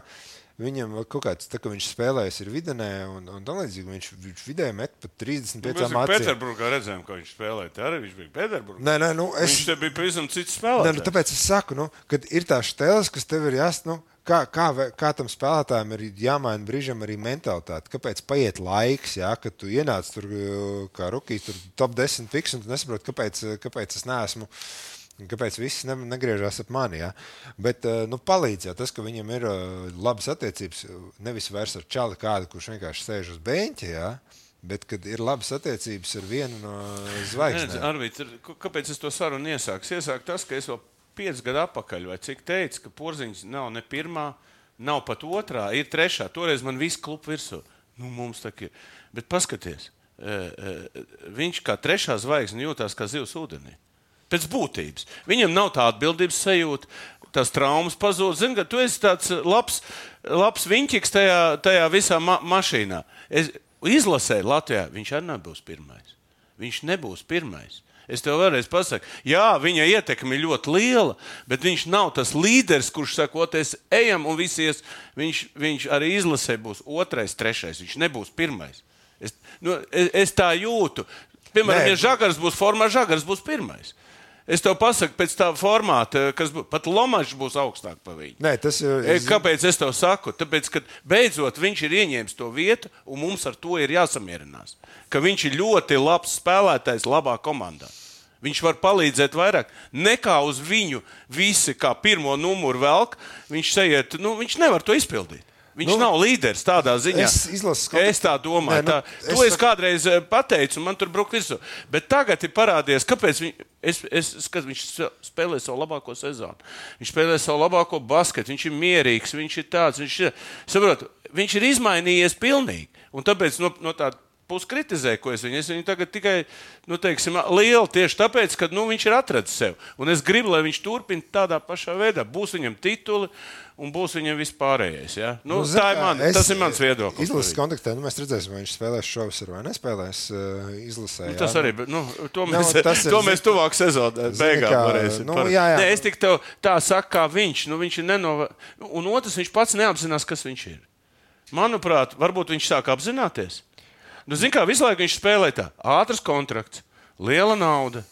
viņam kaut kāds, tā kā viņš spēlējas ir videnē, un, un tā līdzīgi viņš, viņš vidē met pat 35 Nu, Mēs acīm. Pēterburgā redzējām, kā viņš spēlēja. Tā arī viņš bija Pēterburgā. Nē, nē, nu, es, Viņš te bija pavisam cits Nē, spēlētājs. nu, tāpēc es saku, nu, kad ir tās stēles, kas tev ir jāsaka, nu, kā, kā, kā tam spēlētājam ir jāmaina brīžam arī mentalitāte. Kāpēc paiet laiks, ja, kad tu ienāc tur uh, kā rookie, tur top 10 fiks, un tu nesaproti, kāpēc, uh, kāpēc es neesmu. Kāpēc viss ne, negriežas ap mani? Ja? Bet uh, nu, palīdz jau tas, ka viņam ir labas attiecības. Nevis vairs ar čali kādu, kurš vienkārši sēž uz beņķa, ja? bet kad ir labas attiecības ar vienu no zvaigznēm. Arvīt, ir- k- kāpēc es to sarunu iesāku? Es iesāku tas, ka es vēl piecus gadus atpakaļ, vai cik teicu, ka porziņš nav ne pirmā, nav pat otrā, ir trešā. Toreiz man viss klupa virsū. Nu, mums tā ir. Bet paskaties, e, e, viņš kā trešā zvaigzne jūtas kā zivs ūdenī. Pēc būtības. Viņam nav tā atbildības sajūta. Tas traumas pazūd. Zini, ka tu esi tāds labs, labs viņķis tajā, tajā visā ma mašīnā. Es izlasēju Latvijā, viņš arī nebūs pirmais. Viņš nebūs pirmais. Es tev vēlreiz pasaku, jā, viņa ietekme ir ļoti liela, bet viņš nav tas līderis, kurš sakoties, ejam un visies. Viņš, viņš arī izlasē būs otrais, trešais. Viņš nebūs pirmais. Es, nu, es, es tā jūtu. Piemēram, Nē. ja Žagars būs formā, Žagars būs pirmais. Es tev pasaku, pēc tā formāta, kas pat Lomačs būs augstāk par viņu. Nē, tas ir. E, Kāpēc es tev saku? Tāpēc, ka beidzot viņš ir ieņēmis to vietu, un mums ar to ir jāsamierinās. Ka viņš ir ļoti labs spēlētājs, labā komandā. Viņš var palīdzēt vairāk nekā uz viņu visi, kā pirmo numuru velk. Viņš šeit, nu, viņš nevar to izpildīt. Viņš nu, nav līderis tādā ziņā. es izlases ka es tā domāju. Nē, nu, tā, es to es kādreiz eh, pateicu, man tur brūk virsū. Bet tagad ir parādījies, kāpēc viņ, es, es, skat, viņš spēlē savu labāko sezonu. Viņš spēlē savu labāko basketu, viņš ir mierīgs, viņš ir tāds. Viņš ir, saprot, viņš ir izmainījies pilnīgi. Un tāpēc no, no tāda puses kritizēju, ko es viņu. Es viņu tagad tikai nu, teiksim, lielu tieši tāpēc, ka nu, viņš ir atradzis sevi. Un es gribu, lai viņš turpina tādā pašā veidā. Būs viņam tituli un būs viņam vispārējais. Ja? Nu, nu, tā ir man, es- tas ir mans viedoklis. Izlases kontekstā nu, mēs redzēsim, vai viņš spēlēs šovasar vai nespēlēs uh, izlasē. Nu, jā. tas arī nu, to Nu, mēs, tas ir, to mēs tuvāk beigām kā, varēsim. nu, jā, jā. Nē, es tik tev tā saku, kā viņš. Nu, viņš nenova... Un otrs, viņš pats neapzinās, kas viņš ir. Manuprāt, varbūt viņš sāk apzināties. Nu, Ziniet, kā visu laiku viņš spēlē tā, ātrs kontrakts, liela nauda.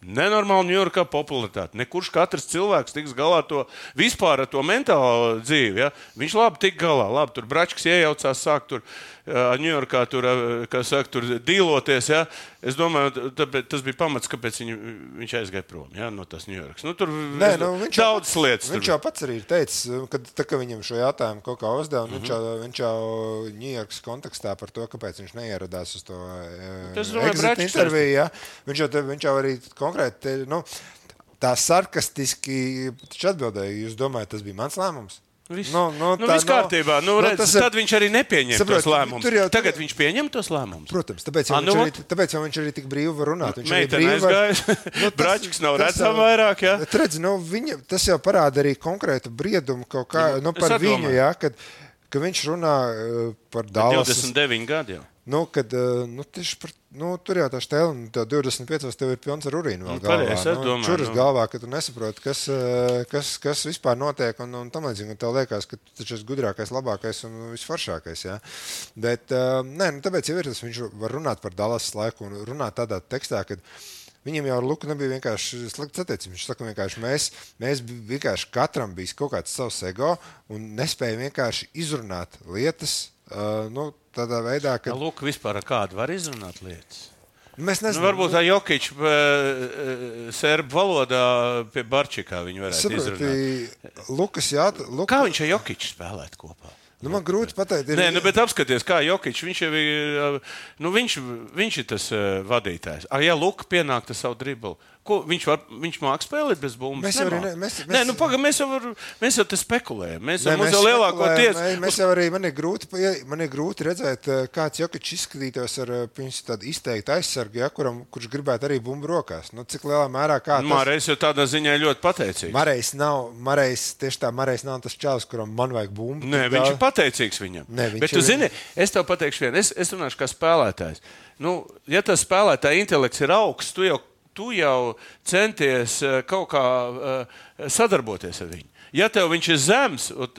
Nenormāli Ņujorkā popularitāte. Nekurš katrs cilvēks tiks galā ar to vispār ar to mentālo dzīvi. Ja? Viņš labi tik galā. Labi, tur Bračs iejaucās, sāk tur Ņujorkā tur, kā saka, tur dīloties. Ja? Es domāju, tāpēc, tas bija pamats, kāpēc viņu, viņš aizgāja prom ja? no tās Ņujorkas. Nu, tur Nē, nu, viņš jau daudz pats- lietas. Viņš tur jau pats arī ir teicis, ka tā, ka viņam šo jautājumu kaut kā uzdeva. Mm -hmm. Mhm. Viņš jau, viņš jau Ņujorkas kontekstā par to, kāpēc viņš neieradās uz to Tas, domāju, interviju. Ja? Viņš, jau, te- viņš jau arī konkrēti nu, tā sarkastiski atbildēja. Jūs domājat, tas bija mans lēmums? Viss, Nu, nu, nu, tā, viss kārtībā. Nu, nu, redz, tas ir- tad viņš arī nepieņem Saprot, tos lēmumus. jau- Tagad viņš pieņem tos lēmumus. Protams, tāpēc jau, Ah, nu viņš, arī, tāpēc jau viņš arī tik brīvi var runāt. Viņš Meitene brīvi var- tas- Bračks nav tas redzams vairāk? Bet Redz, nu, viņa, tas jau parāda arī konkrētu briedumu kaut kā, nu, par viņu, jā, kad, kad viņš runā uh, par Dallas. 29 gadi jau. Nu, kad, uh, nu, tieši par, nu, tur jau tā stēla, un tā 25. tev ir pilns ar urīnu Nu, pareizi, es domāju, čuras nu. galvā, ka tu nesaproti, kas, uh, kas, kas vispār notiek, un, un tam līdzīgi. Tev liekas, ka tu esi gudrākais, labākais un visforšākais. Jā. Bet, uh, nē, nu, tāpēc jau ir tas, viņš var runāt par Dallas laiku un runāt tādā tekstā, kad Viņam jau ar Luku nebija vienkārši slikts attiecības. Viņš saka, vienkārši mēs, mēs vienkārši katram bija kaut kāds savs ego un nespējām vienkārši izrunāt lietas uh, nu, tādā veidā, ka Ja, Lūk, vispār kādu var izrunāt lietas. mēs Nu, nezinām. varbūt tā Jokic serbu valodā pie Barčikā viņi varētu izrunāt. Saproti, Lukas, jā, Luka, Kā viņš ar Jokic spēlētu kopā? nu, man grūti pateikt. Ir, Nē, nu, bet apskaties, kā Jokic. Viņš jau ir, nu, viņš, viņš ir tas vadītājs. Ah, ja Luka pienāk ar savu driblu, Ko, viņš, var, viņš mākslinieks spēlēt bez bumbas. Mēs jau arī ne- mēs- Nē, mēs- nu, paga, mēs, jau var, mēs jau te spekulējam. Mēs Nē, jau, mums mēs jau lielākoties. mē- Mēs jau arī man ir grūti, man ir grūti redzēt, eh, kāds Jokic izskatītos ar eh, tādu izteiktu aizsargu, ja, kuram, kurš gribētu arī bumbu rokās. Nu, cik lielā mērā kā tas Mārējs jau tādā ziņā ļoti pateicīgs. Marejs nav, Marejs, tieši tā, Marejs nav tas čels, kuram man vajag bumbu. Nē, viņš daudz- ir pateicīgs viņam. Nē, viņš Bet, tu zini, es tev pateikšu, vienu. Es, es runāšu kā spēlētājs. Nu, ja tas spēlētāja intelekts ir augsts, tu jau, tu jau centies eh, kaut kā uh, sadarboties ar viņu. Ja tev viņš ir zems, uh,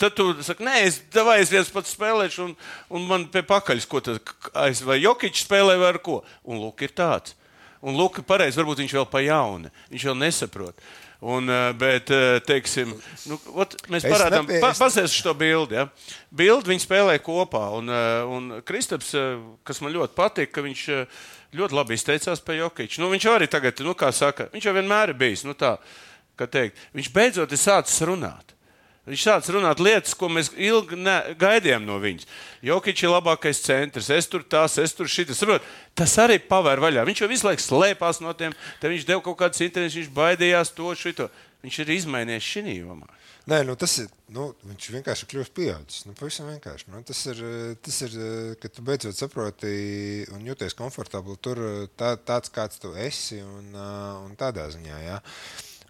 tad tu saki, nē, es, davai, es viens pats spēlēšu, un, un man pie pakaļas, ko tad aiz vai Jokičs spēlē, vai ar ko. Un Lūk, ir tāds. Un Lūk, pareizi, varbūt viņš vēl pa jaunu, viņš vēl nesaprot. Un, eh, bet, eh, teiksim, nu, ot, mēs parādām, nepie- pa, es- pasēs šo bildi. Ja? Bildi viņi spēlē kopā. Un, eh, un Kristaps, kas man ļoti patīk, ka viņš ļoti labi izteicās par Jokiču. Nu, viņš arī tagad, nu, kā saka, viņš jau vienmēr ir bijis. Nu, tā, kā teikt, viņš beidzot ir sācis runāt. Viņš sācis runāt lietas, ko mēs ilgi ne, gaidījām no viņas. Jokic ir labākais centrs, es tur tās, es tur šitas. Tas arī pavēr vaļā. Viņš jau visu laiku slēpās no tiem, te viņš deva kaut kādas intervijas, viņš baidījās to, šito. Viņš ir izmainījies šī jomā. Nē, nu tas ir. Nu, viņš vienkārši ir kļuvis pieaugušs. Nu, pavisam vienkārši. Nu, tas, ir, tas ir, kad tu beidzot saproti un jūties komfortabli tur, tā, tāds kāds tu esi un, un tādā ziņā. Ja?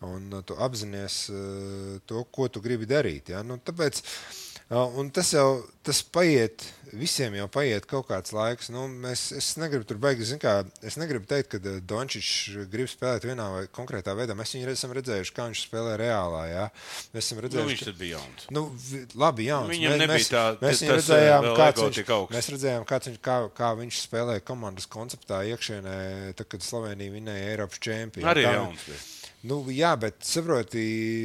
Un eh, tu apzinājies eh, to, ko tu gribi darīt. Ja? Nu, tāpēc, eh, un tas jau tas paiet, visiem jau paiet kaut kāds laiks. Nu, mēs, es negribu tur beigties, kā, es negribu teikt, ka Dončits grib spēlēt vienā vai konkrētā veidā. Mēs viņu esam redzējuši, kā viņš spēlē reālā. Ja? Mēs esam Nu, redzējuši, viņš tad bija jauns. Nu, labi, jā. Viņam nebija tā- mēs tas, redzējām, kāds viņš, mēs redzējām, kāds viņš, kā, kā viņš spēlēja komandas konceptā iekšienē, tad, kad Slovenija vinēja Eiropas čempionu. Arī Kā- jauns bija. Nu, jā, bet saproti,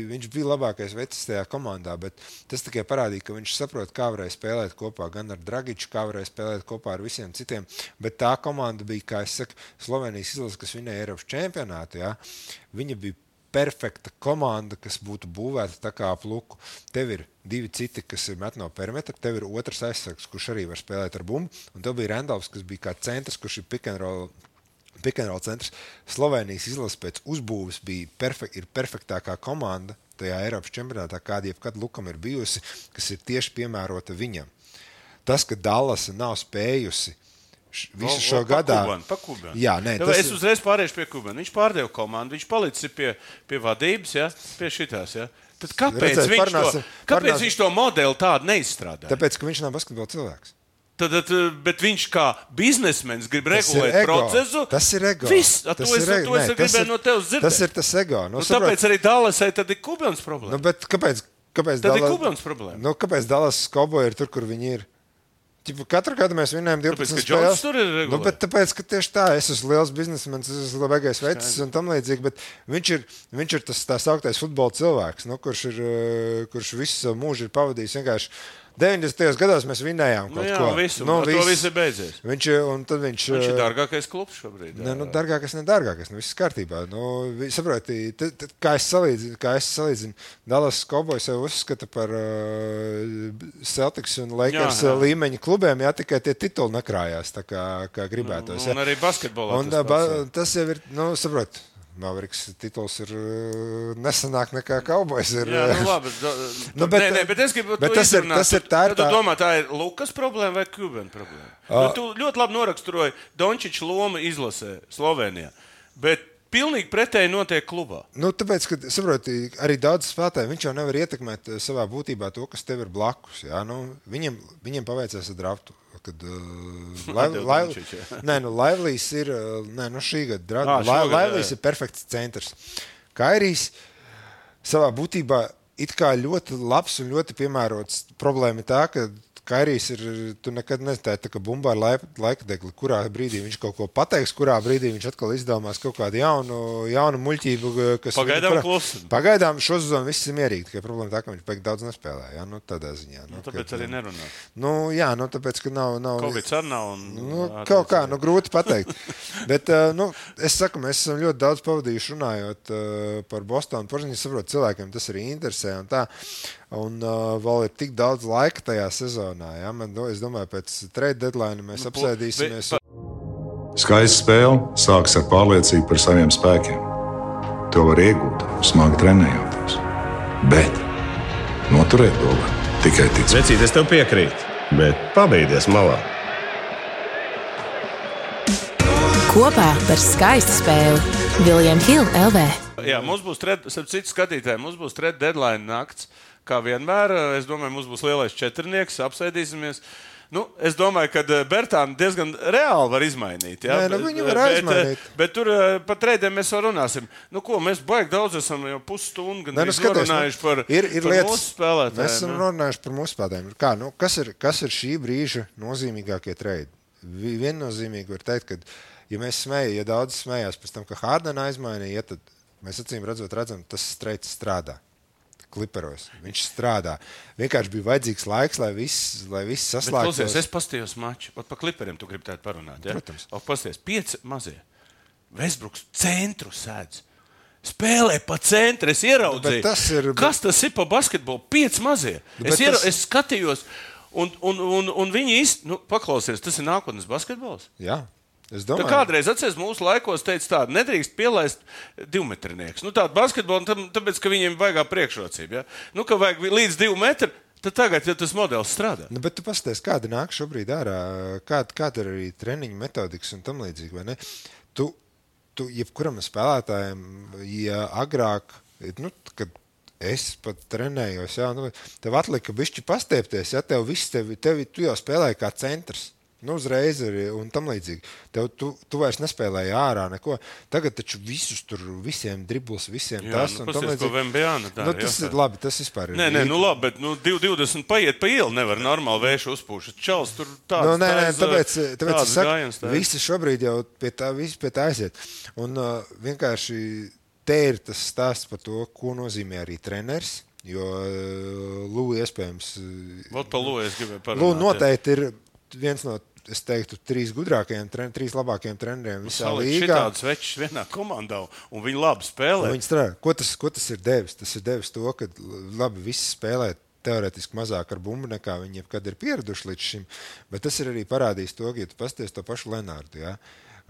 viņš bija labākais vecs tajā komandā. Tas tikai parādīja, ka viņš saprot, kā varēja spēlēt kopā gan ar Dragiču, kā varēja spēlēt kopā ar visiem citiem. Bet tā komanda bija, kā es saku, Slovenijas izlase, kas vinēja Eiropas čempionātu. Jā, viņa bija perfekta komanda, kas būtu būvēta tā kā pluku. Tev ir divi citi, kas ir met no perimetra, tev ir otrs aizsargs, kurš arī var spēlēt ar bumbu, un tev bija Randalls, kas bija kā centrs, kurš ir pick and roll. Pikantrola centrs Slovenijas izlase pēc uzbūves bija perfek ir perfektākā komanda tajā Eiropas čempionātā, kāda jebkad Lukam ir bijusi, kas ir tieši piemērota viņam. Tas, ka Dallasa nav spējusi visu O- o, šo pa gadā, Kubanu, pa Kubanu. Jā, nē, tas es uzreiz pārēju pie Kubana. Viņš pārdeva komandu, viņš palicis pie, pie vadības, ja? pie šitās. Ja? Tad kāpēc, Redzēt, viņš, parunāsim- to, kāpēc parunāsim- viņš to modeli tādu neizstrādāja? tāpēc, ka viņš nav basketbola cilvēks. Tad, tad, bet viņš kā biznesmenis grib ir regulēt procesu. Tas ir ego. Viss, Tas to es, ir ego. to es Nē, ir- no tevis dzirdēt. Tas ir tas ego. Nu, Nu, saprot- tāpēc arī Dālasai tad ir Kubans problēma. Nu, bet kāpēc? kāpēc Tad ir Dallas- Kubans problēma. Nu, kāpēc Dallas Cowboys ir tur, kur viņi ir? Ķipa, katru gadu mēs vinējam 12 Tāpēc, ka spēles. Ir. Nu, bet tāpēc, ka tieši tā, es esmu liels biznesmenis, es esmu labākais veids un tam līdzīgi, bet viņš ir, viņš ir tas tā sauktais futbola cilvēks, nu, kurš, ir, eh, kurš visu savu mūžu ir pavadījis vienkārši 90. gados mēs vinējām Nu, kaut jā, ko. visu, nu, to viss ir beidzies. Viņš, un tad viņš, Viņš ir eh, dārgākais klubs šobrīd. Ne, nu, dārgākais, ne dārgākais. Nu, viss kārtībā. Nu, saproti, t, t, kā es salīdzinu, kā es salīdzinu Dallas Cowboys jau uzskata par uh, Celtics un Lakers Jā, jā. līmeņa klubiem, jā, tikai tie tituli nekrājās tā kā, kā gribētos. Un jā. arī basketbolā. Un, tas ba, tas jau ir, nu, saprot. Mavriks tituls ir uh, nesenāk nekā Cowboys. Ir, Jā, nu, labi, da, Nu, bet- bet, nē, nē, bet es gribu bet tas ir- tas ir tā ir tu tā- domā, tā ir Lukas problēma vai Kubana problēma? Ah. Nu, tu ļoti labi noraksturoji Dončiča lomu izlasē Slovenijā. Bet pilnīgi pretēji notiek klubā. Nu, tāpēc, ka saproti, arī daudz spēlētāju viņš jau nevar ietekmēt eh, savā būtībā to, kas tev ir blakus. Jā? Nu, viņam, viņam paveicās ar draftu. Kad, uh, lai, lai, nē, nu, Laivlīs ir uh, nē, nu, šī gada drafts. šogad, Laivlīs jā. ir perfekts centrs. Kairijs savā būtībā kā ļoti labs un ļoti piemērots. Problēma ir tā, ka Kairijs ir. Tu nekad nezini, tā ir bumba ar laika, laika degli. Kurā brīdī viņš kaut ko pateiks, kurā brīdī viņš atkal izdomās kaut kādu jaunu, jaunu muļķību. Kas Pagaidām kurā- klusi. Pagaidām šo sezonu viss ir mierīgi. Tikai problēma tā, ka viņš beig daudz nespēlē. Jā, nu, tādā ziņā. Nu, Nu, tāpēc kad, arī nerunā. Nu, jā, nu, tāpēc, ka nav. nav Covid arī nav. Un, Nu, kaut kā, nu, grūti pateikt. Bet, uh, nu, es saku, mēs esam ļoti daudz pavadījuši runājot uh, par Bostonu. Protams, es saprotu, cilvēkiem tas arī interesē. Un, tā. Un uh, vēl ir tik daudz laika tajā sezonā. Ja? Man, do- es domāju, pēc trade deadline mēs Nu, apsēdīsimies. Skaista spēle sākas ar pārliecību par saviem spēkiem. To var iegūt, smagi trenējoties. Bet noturēt to var tikai ticēt. Vecīt, es tev piekrītu, bet pabeigties malā. Kopā par skaistu spēli Viljams Hilde LV. Jā, mums būs trešais, citu skatītāji, mums būs trešais deadline nakts. Kā vienmēr, es domāju, mums būs lielais četrnieks, apsēdīsimies. Nu, es domāju, ka Bertāna diezgan reāli var izmainīt. Jā, Nē, nu, viņu var bet. Bet, bet tur eh, par trījiem mēs vēl runāsim. Nu, ko, mēs baigi daudz esam jau pusstundu gan Nē, nu, skaties, runājuši par, ir, ir par lietas, mūsu spēlētājiem. Mēs esam jā. runājuši par mūsu spēlētājiem. Kā, nu, kas, ir, kas ir šī brīža nozīmīgākie trījumi? Viennozīmīgi var teikt, ka, ja mēs smējam, ja daudz smējās pēc tam, ka Hārdena aizmainīja, tad mēs acīm redzot, redzam, tas streiks strādā. Kliperos. Viņš strādā. Vienkārši bija vajadzīgs laiks, lai viss, lai viss saslēgtos. es paskatījos maču. Ot, par kliperiem tu gribi tādu parunāt. Ja? Protams. O, Pasties, pieci mazie. Vesbruks centru sēdz. Spēlē pa centru. Es ieraudzīju, Nu, tas ir- kas tas ir pa basketbolu. Pieci mazie. Nu, Es, iera... tas- es skatījos, un, un, un, un viņi īsti, nu, paklausies, tas ir nākotnes basketbols. Jā, es domāju, kādreiz, atcerieties, mūsu laikos teica, tā nedrīkst pielaist divmetrinieks. Nu, tādu basketbolu, tam- tāpēc, ka viņiem vajag priekšrocību. Ja? Nu, ka vajag līdz divu metru, tad tagad ja tas modelis strādā. Nu, bet tu paskaties, kāda nāk šobrīd ārā, kāda, kāda ir arī treniņa metodikas un tam līdzīgi. Tu, tu jebkuram spēlētājam, ja agrāk, nu, kad es pat trenējos, jā, nu, tev atlika bišķi pastiepties, ja tev viss, tevi, tevi, tu jau spēlēji kā centrs. Nu, uzreiz arī un tam līdzīgi. Tev, tu, tu vairs nespēlēji ārā neko. Tagad taču visus tur, visiem dribbles, visiem Jā, tas nu, un pasties, ko. VMBA nu tā nu, tas jā. ir labi, tas vispār ir. Nē, nē, nu labi, bet nu, 2,20 paiet pa ielu. Nevar normāli vēju uzpūšot. Čels tur tāds Nu, nē, nē, tāpēc, tāpēc es saku, gājiens taisa. visi šobrīd jau pie tā, pie tā aiziet. Un uh, vienkārši te ir tas stāsts par to, ko nozīmē arī treneris. Jo uh, Lūija iespējams. Vot pa Lūiju es gribēju parunāt. Lūija jā. noteikti ir viens no, es teiktu, trīs gudrākajiem, tren, trīs labākajiem treneriem visā Salikt līgā. šitādus večus vienā komandā, un viņi labi spēlē. Viņi strādā. Ko tas, ko tas ir devis? Tas ir devis to, ka labi visi spēlē teorētiski mazāk ar bumbu nekā viņi jebkad ir pieraduši līdz šim. Bet tas ir arī parādījis to, ka, ja tu pasties to pašu Lenārdu. Ja?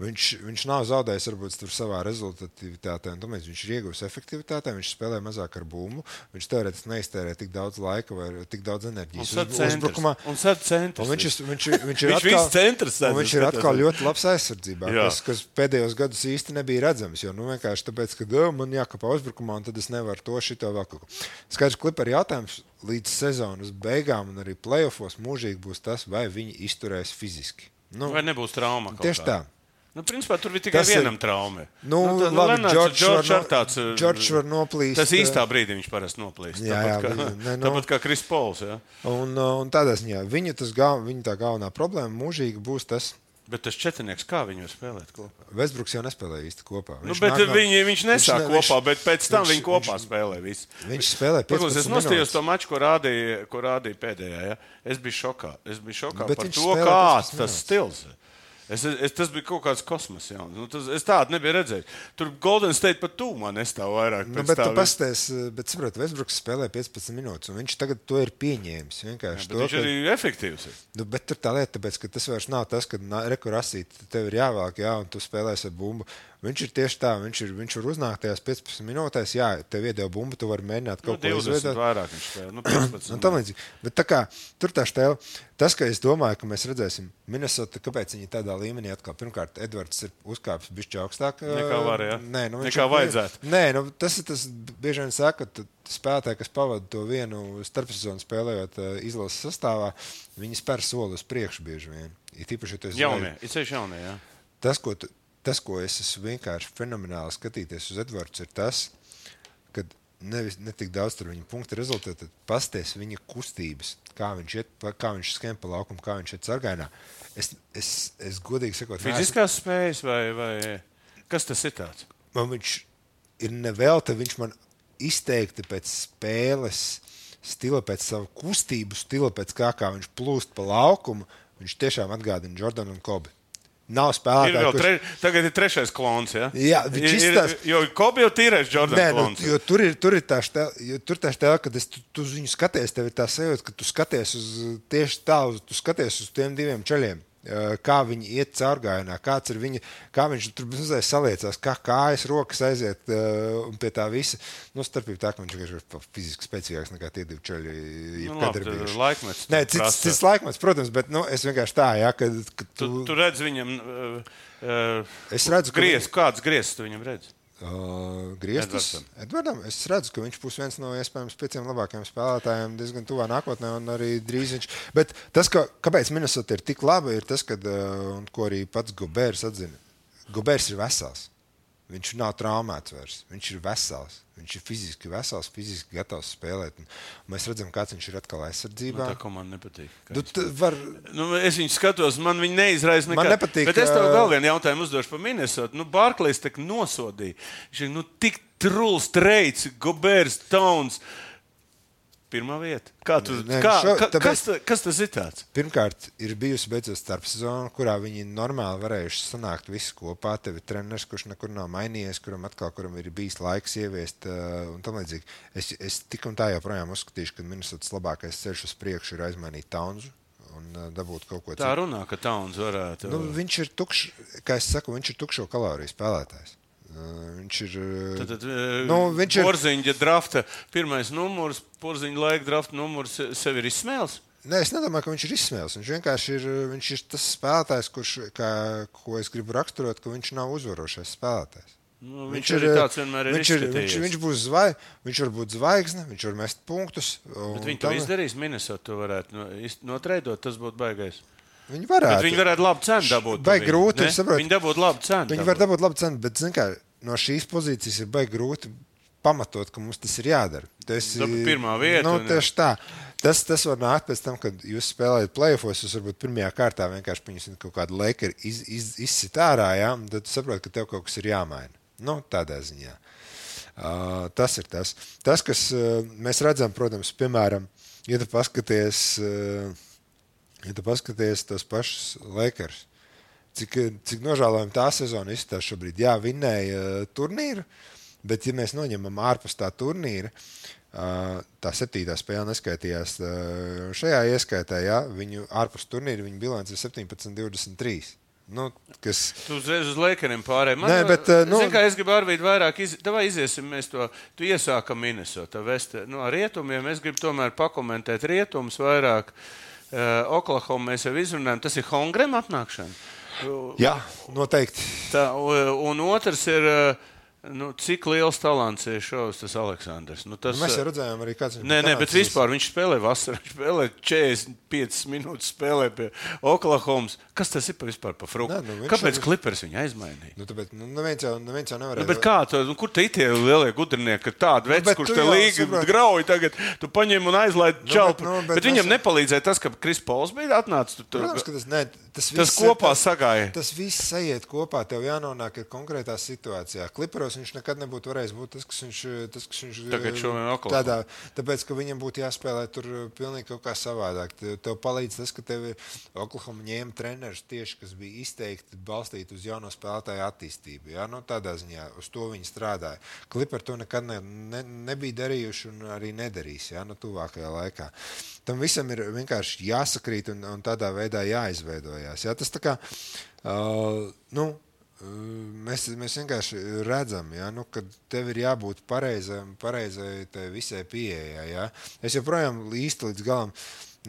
Viņš, viņš nav zaudējis varbūt tur savā rezultātivitātē, un tāpēc viņš ir ieguvis efektivitātē. Viņš spēlē mazāk ar bumbu. Viņš teorētiski neiztērē tik daudz laika vai tik daudz enerģijas uz- uzbrukumā. Un sad centrs. Viņš, ir- viņš, ir- viņš ir Viņš atkal, centrs viņš ir atkal ļoti labs aizsardzībā, Jā. kas, kas pēdējos gados īsti nebija redzams. Jo nu, vienkārši tāpēc, ka "Ā, man jākāpā uzbrukumā, un tad es nevaru to šito vēl kaut ko. Skaidrs, ka ir jautājums līdz sezonas beigām un arī playoffs mūžīgi būs tas, vai viņi izturēs fiziski. Nu, Vai nebūs trauma? tieši tā. kāda? Nu, principā tur bija tikai Tas ir- vienam trauma. Nu, tad labi, Lenārds- Džordžs var ar no- tāds, uh, Džordžs var noplīst, Tas īstā brīdī viņš parasti noplīst. Jā, jā, tāpat, kā, viņa- ne, nu- tāpat kā Kris Pols. Ja? Un, uh, un tādā ziņā viņa, gal, viņa tā galvenā problēma mūžīgi būs tas. Bet tas četrnieks, kā var spēlēt kopā? Vesbruks jau nespēlēja īsti kopā. Nu, Viņš nāk no- viņi, viņš nesāk ne- kopā, bet pēc tam viņš- viņi kopā viņš- spēlē. Visu. Viņš spēlē 15 Paklausies, es nostājos to maču, ko rādīja, ko rādīja pēdējā. Ja? Es biju šokā. Es biju šokā Bet par viņš to, kāds 15 tas minūtes. stils. Es, es, tas bija kaut kāds kosmos. Jā. Nu, tas, es tādu nebiju redzējis. Tur Golden State pat tūmā nestāv vairāk. Nu, bet tu pasties, bet saproti, Vesbruks spēlē 15 minūtes, un viņš tagad to ir pieņēmis. Bet to, viņš ka, arī ir efektīvs. nu, bet tur tā lieta, tāpēc, ka tas vairs nav tas, ka rekurasīt tev ir jāvelk, jā, un tu spēlēsi ar bumbu. Viņš ir tieši tā, viņš, ir, viņš var uznākt tajās 15 minūtēs, jā, tev iedeva bumbu, tu vari mēģināt Nu, kaut ko 20 izveidot. vairāk viņš spēlē. Nu, 15. Un tam līdzīgi. Bet tā kā tur tā stēla, tas, ka es domāju, ka mēs redzēsim Minnesota, kāpēc viņi tādā līmenī atkal, pirmkārt, Edvards ir uzkāpis bišķi augstāk. Nekā var, jā? Nē, nu, Nekā ir- vajadzētu. Nē, nu, tas ir tas, bieži vien saka, ka spēlētāji, kas pavada to vienu starpsezonu spēlējot izlases sastāvā, viņi spēr soli uz priekšu bieži vien. Ir tīpaši, ja tu esi Jaunie, ir ceļš jaunie. Jā. tas, ko, tu, tas, ko es esmu vienkārši fenomenāli skatīties uz Edvards, ir tas, ka nevis ne tik daudz tur viņa punktu rezultātā, bet pasties viņa kustības, kā viņš, iet, kā viņš skrien pa laukumu, kā viņš iet sargainā. Es, es, es godīgi sakot, neesmu- Fiziskās spējas vai, vai kas tas ir tāds? man viņš ir nevelta, viņš man izteikti pēc spēles stila, pēc savu kustību stila, pēc kā, kā viņš plūst pa laukumu, viņš tiešām atgādina Jordanu un Kobi. Nav Ir spēlētāji, vēl kurš- tre, tagad ir trešais klons. Ja? Jā, viņš ir, ir, jo Kobe jau tīrais Jordans Nē, nu, klons. jo tur ir, tur ir tā stēla, tur tā stēla, ka es, tu, tu viņu skaties, tev ir tā sajūta, ka tu skaties uz tieši tā, uz, tu skaties uz tiem diviem ceļiem. Uh, kā viņi iet caurgājienā, kāds ir viņa, kā viņš tur uzreiz saliecās, kā kājas, rokas aiziet uh, un pie tā visa. Nu, starpība tā, ka viņš ir fiziski spēcīgāks nekā tie divi čaļi. Nu, jebkad labi, ir bijuši. laikmets Nē, cits, prasa. cits laikmets, protams, bet nu, es vienkārši tā, ja, kad, kad Tu, tu, tu redz viņam, uh, uh, Es redzu, ka griez, kāds griezts tu viņam redz. Uh, Grieztus Edvardam. Es redzu, ka viņš būs viens no iespējams pieciem labākajiem spēlētājiem diezgan tuvā nākotnē, un arī drīz viņš. Bet tas, ka, kāpēc Minnesota ir tik laba, ir tas, kad, uh, un ko arī pats Gubērs atzina. Gubērs ir vesels. Viņš nav traumēts vairs. Viņš ir vesels. Viņš ir fiziski vesels, fiziski gatavs spēlēt. Un mēs redzam, kāds viņš ir atkal Man aizsardzībā. tā komanda nepatīk. kā Nu, var, Nu, es viņu skatos, man viņa neizraisa nekā. Man nepatīk, Bet es tev vēl vienu jautājumu uzdošu par Minnesota. Nu, Barklīs tā nosodīja. Viņš ir nu, tik truls, treids, Gobērs, Tauns. Pirmā vieta. Kā tu, Nē, kā, šo- ka, tāpēc- kas, ta, kas tas ir tāds? Pirmkārt, ir bijusi beidzot starpsezona, kurā viņi normāli varējuši sanākt visi kopā. Tev ir treneris, kurš nekur nav mainījies, kuram atkal kuram ir bijis laiks ieviest uh, un tam līdzīgi. Es, es tik un tā joprojām uzskatīšu, ka Minnesotas labākais ceļš uz priekšu ir aizmainīt Taunzu un uh, dabūt kaut ko Tā runā, ka Tauns varētu. Nu, viņš ir tukšs, kā es saku, viņš ir tukšo kaloriju spēlētājs. Viņš ir. Tad, tad, Nu, viņš ir- Porziņa drafta, pirmais numurs, porziņa laika drafta numurs sev ir izsmēls. Nē, es nedomāju, ka viņš ir izsmēlis. Viņš vienkārši ir, viņš ir tas spēlētājs, kurš, kā, ko es gribu raksturot, ka viņš nav uzvarošais spēlētājs. Nu, viņš viņš arī tāds vienmēr ir. viņš, ir, viņš, viņš būs zvaigznes, viņš var būt zvaigzne, viņš var mest punktus. Viņi to izdarīs. Minnesota to varētu no, iz- notreidot, tas būtu baigais. Viņi Bet varētu. viņi varētu labu cenu dabūt. Viņu, grūti. Viņi dabūtu labu cenu. Viņi var dabūt labu cenu, bet kā, no šīs pozīcijas ir baigi grūti pamatot, ka mums tas ir jādara. Tas Dabūt pirmā vieta, Nu, tieši tā. Tas, tas var nākt pēc tam, kad jūs spēlējat playoffs. Jūs varbūt pirmajā kārtā vienkārši pieņemsiet kaut kādu laiku, iz, iz, izsit ārā, ja? tad saprotat, ka tev kaut kas ir jāmaina. Nu, tādā ziņā. Uh, tas ir tas. Tas, kas uh, mēs redzam, protams, piemēram, ja tu paskaties, uh, ja tu paskaties tos pašus Lakers, cik, cik nožēlojami tā sezona izskatās šobrīd. Jā, vinnēja uh, turnīru, bet, ja mēs noņemam ārpus tā turnīra, uh, tā septītā spēle neskaitījās uh, šajā ieskaitā, jā, viņu ārpus turnīra viņa bilants ir 17, 23. Nu, kas, Tu uzreiz uz laikiem pārējiem. Nē, bet, nu- Zini, kā es gribu Arvīdu vairāk iz... Iziesim mēs to. Tu iesākam Minnesota. Vest, nu, ar rietumiem es gribu tomēr pakomentēt rietumus vairāk. Uh, Oklahoma mēs jau izrunājam. Tas ir Hongrem atnākšana. jā, noteikti. Tā, un otrs ir, uh, nu, cik liels talants ir šovs tas Aleksandrs. Nu, tas, Nu, mēs jau uh, redzējām arī kāds Nē, nē, bet vispār viņš spēlē vasarā. Viņš spēlē 45 minūtes, spēlē pie Oklahomas. Kas tas ir pa vispār par fruktu? Nu, Kāpēc jau- klipers viņu aizmainīja? Nu, tāpēc, nu, neviens jau, neviens jau nevarēja. Nu, bet kā tu, nu, kur te ir tie lielie gudrinieki, ka tāda veids, bet kurš te līga saproti- grauj tagad, tu paņem un aizlaid čalpu. bet, nu, bet, bet viņam mēs- nepalīdzēja tas, ka Kris Pols bija atnācis. Tu, tu, Protams, ka tas, ne, tas, Tas kopā tas- sagāja. Tas viss aiziet kopā. Tev jānonāk ir konkrētā situācijā. Kliparos viņš nekad nebūtu varējis būt tas, kas viņš, tas, kas viņš Tagad šodien eh, Oklahoma. tādā, tāpēc, ka viņam būtu jāspēlē tur eh, pilnīgi kaut kā savādāk. Tev, palīdz tas, ka tev ir Oklahoma ņēma treneris tieši, kas bija izteikti balstīti uz jauno spēlētāju attīstību. Ja? Nu, tādā ziņā uz to viņi strādāja. Klipari to nekad ne, ne, nebija darījuši un arī nedarīs ja? nu, tuvākajā laikā. Tam visam ir vienkārši jāsakrīt un, un tādā veidā jāizveidojās. Ja? Tas tā kā, uh, nu, mēs, mēs vienkārši redzam, ja? nu, ka tev ir jābūt pareizai tai visai pieejai. Ja? Es joprojām īsti līdz galam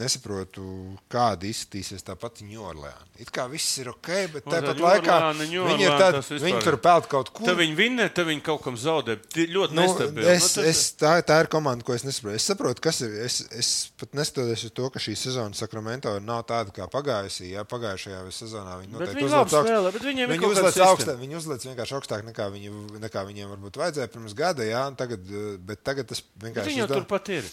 nesaprotu, kāda izskatīsies tā pati Ņūorleāna. It kā viss ir ok, bet tā tāpat laikā viņi, tād, viņi tur peld kaut kur. Tad viņi vinnē, tad viņi kaut kam zaudē. Ļoti Nu, nestabili. es, Nu, tas- es, tā, tā ir komanda, ko es nesaprotu. Es saprotu, kas ir. Es, es pat neskatoties uz to, ka šī sezona Sakramento nav tāda kā pagājusī. Jā, pagājušajā sezonā viņi Bet noteikti viņi uzlēc labi spēlē, bet viņiem ir viņi kaut kāda uzlēc sistēma. augstāk, viņi uzlēc vienkārši augstāk nekā, viņi, nekā viņiem varbūt vajadzēja pirms gada. Jā, tagad, eh, bet tagad tas Bet vienkārši Viņi jau izdā- turpat ir.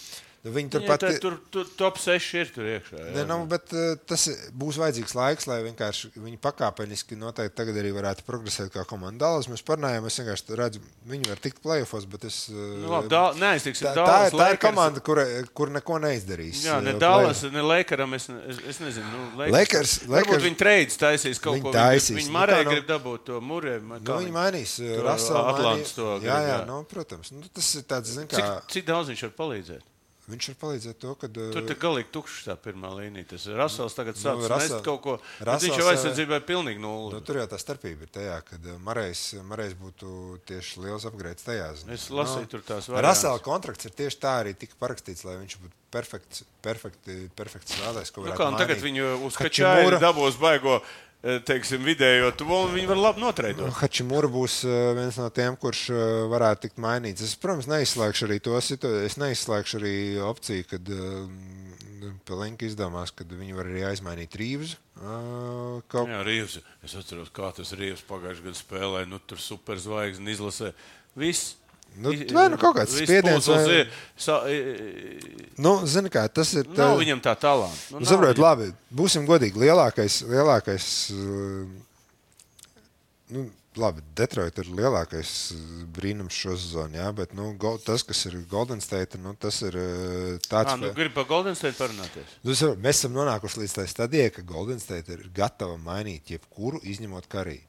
Nu, Viņi Tur, turpat tā, tur, tur top 6 ir tur iekšā. jā. Ne, nu, bet, uh, tas būs vajadzīgs laiks, lai vienkārši viņi pakāpeniski noteikti tagad arī varētu progresēt kā komanda. Dallas mēs parunājām, es vienkārši redzu, viņi var tikt playoffs, bet es. Uh, Nu, labi, Dal- neaiztiksim tā, tā, Dallas, ir, tā ir komanda, kur, kur neko neizdarīs. Jā, ne uh, Dallas, play- ne Lakaram. Es, es, es nezinu, nu, Lakers. Lakers- Varbūt Lakers- viņi trades taisīs kaut Viņi ko. taisīs. Viņi Nu, Marē tā nu- grib dabūt to Murēju. Nu, viņi mainīs. Raselu Atlants to jā, jā, nu, protams. Nu, tas ir tāds, zin, kā. cik daudz viņš var palīdzēt? Viņš var palīdzēt to, ka. Tur ir galīgi tukšs tā pirmā līnija. Tas ir Rasels tagad sācis nu, Rasel- kaut ko. Rasels, Viņš jau eh, aizsardzībā ir pilnīgi nulle. Nu, tur jau tā starpība ir tajā, ka Marais, Marais būtu tieši liels upgrades tajā. ziņā. Es lasīju tur tās variantus. Rasela kontrakts ir tieši tā arī tika parakstīts, lai viņš būtu perfekts, perfekti, perfekts strādājis. Nu, kā, tagad viņu uz Hačimura- kačāju dabūs baigo, eh, teiksim, vidējo tuvu, un viņi var labi notreidot. Hačimura būs uh, viens no tiem, kurš uh, varētu tikt mainīts. Es, protams, neizslēgšu arī to situāciju. Es neizslēgšu arī opciju, kad Pelinka izdomās, ka viņi var arī aizmainīt. Uh, kaut... Jā, Rīvs. Es atceros, kā tas Rīvs pagājušajā gadā spēlēja. Nu, tur superzvaigznes izlasē. Viss. Nu, vai nu kaut kāds spiediens vai-. Sa, Nu, zini, kā tas ir. nav viņam tā talanta. Nu, Nu, nav Saprotiet, viņam. labi. Būsim godīgi. Lielākais, lielākais nu, labi, Detroit ir lielākais uh, brīnums šo sezonu, jā, bet nu, go, tas, kas ir Golden State, nu, tas ir uh, tāds. Ā, nu, Gribu par Golden State parunāties. Nu, es varu- Mēs esam nonākuši līdz tai stadijai, ka Golden State ir gatava mainīt jebkuru, izņemot kariju.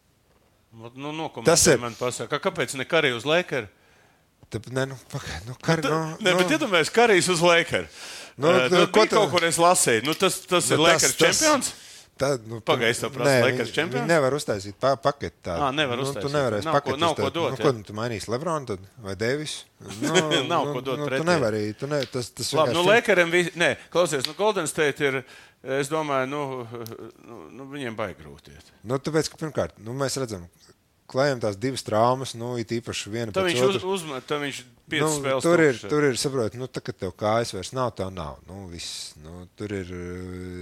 Nu, nu, Tas ir- Man pasaka, kāpēc ne Karī uz Lakers? Tad, ne, nu, pagaid, nu, kar, nu, Nē, bet iedomājieties, Karijs uz Lakers. Nu, Nu, nu, nu, ko tu- kaut kur es lasīju. Nu, tas, tas nu, ir Lakers čempions. Tad, nu, Pagaid, es tev prasu, nē, Lakers čempions? Viņi nevar uztaisīt pa, paketi tādu. Ā, nevar nu, uztaisīt. Tu nevarēsi Nav ko- paketi nav ko uztaisīt. dot, Nu, ko nu, tu mainīsi Lebronu tad, vai Devis? Nu, Nav nu, ko dot nu, pretī. Tu nevari. Tu ne, tas, tas Labi, nu, Lakeriem bija. Nē, klausies, nu, Golden State ir. Es domāju, nu, nu, nu viņiem baigi grūti. Nu, tāpēc, ka pirmkārt, nu, mēs redzam, klājam tās divas traumas, nu, it īpaši viena pēc viņš uz, otras. uzmet, tad viņš Nu, spēles. tur ir, tur ir, saprot, nu, tā, ka tev kājas vairs nav, tā nav. Nu, viss, nu, tur ir,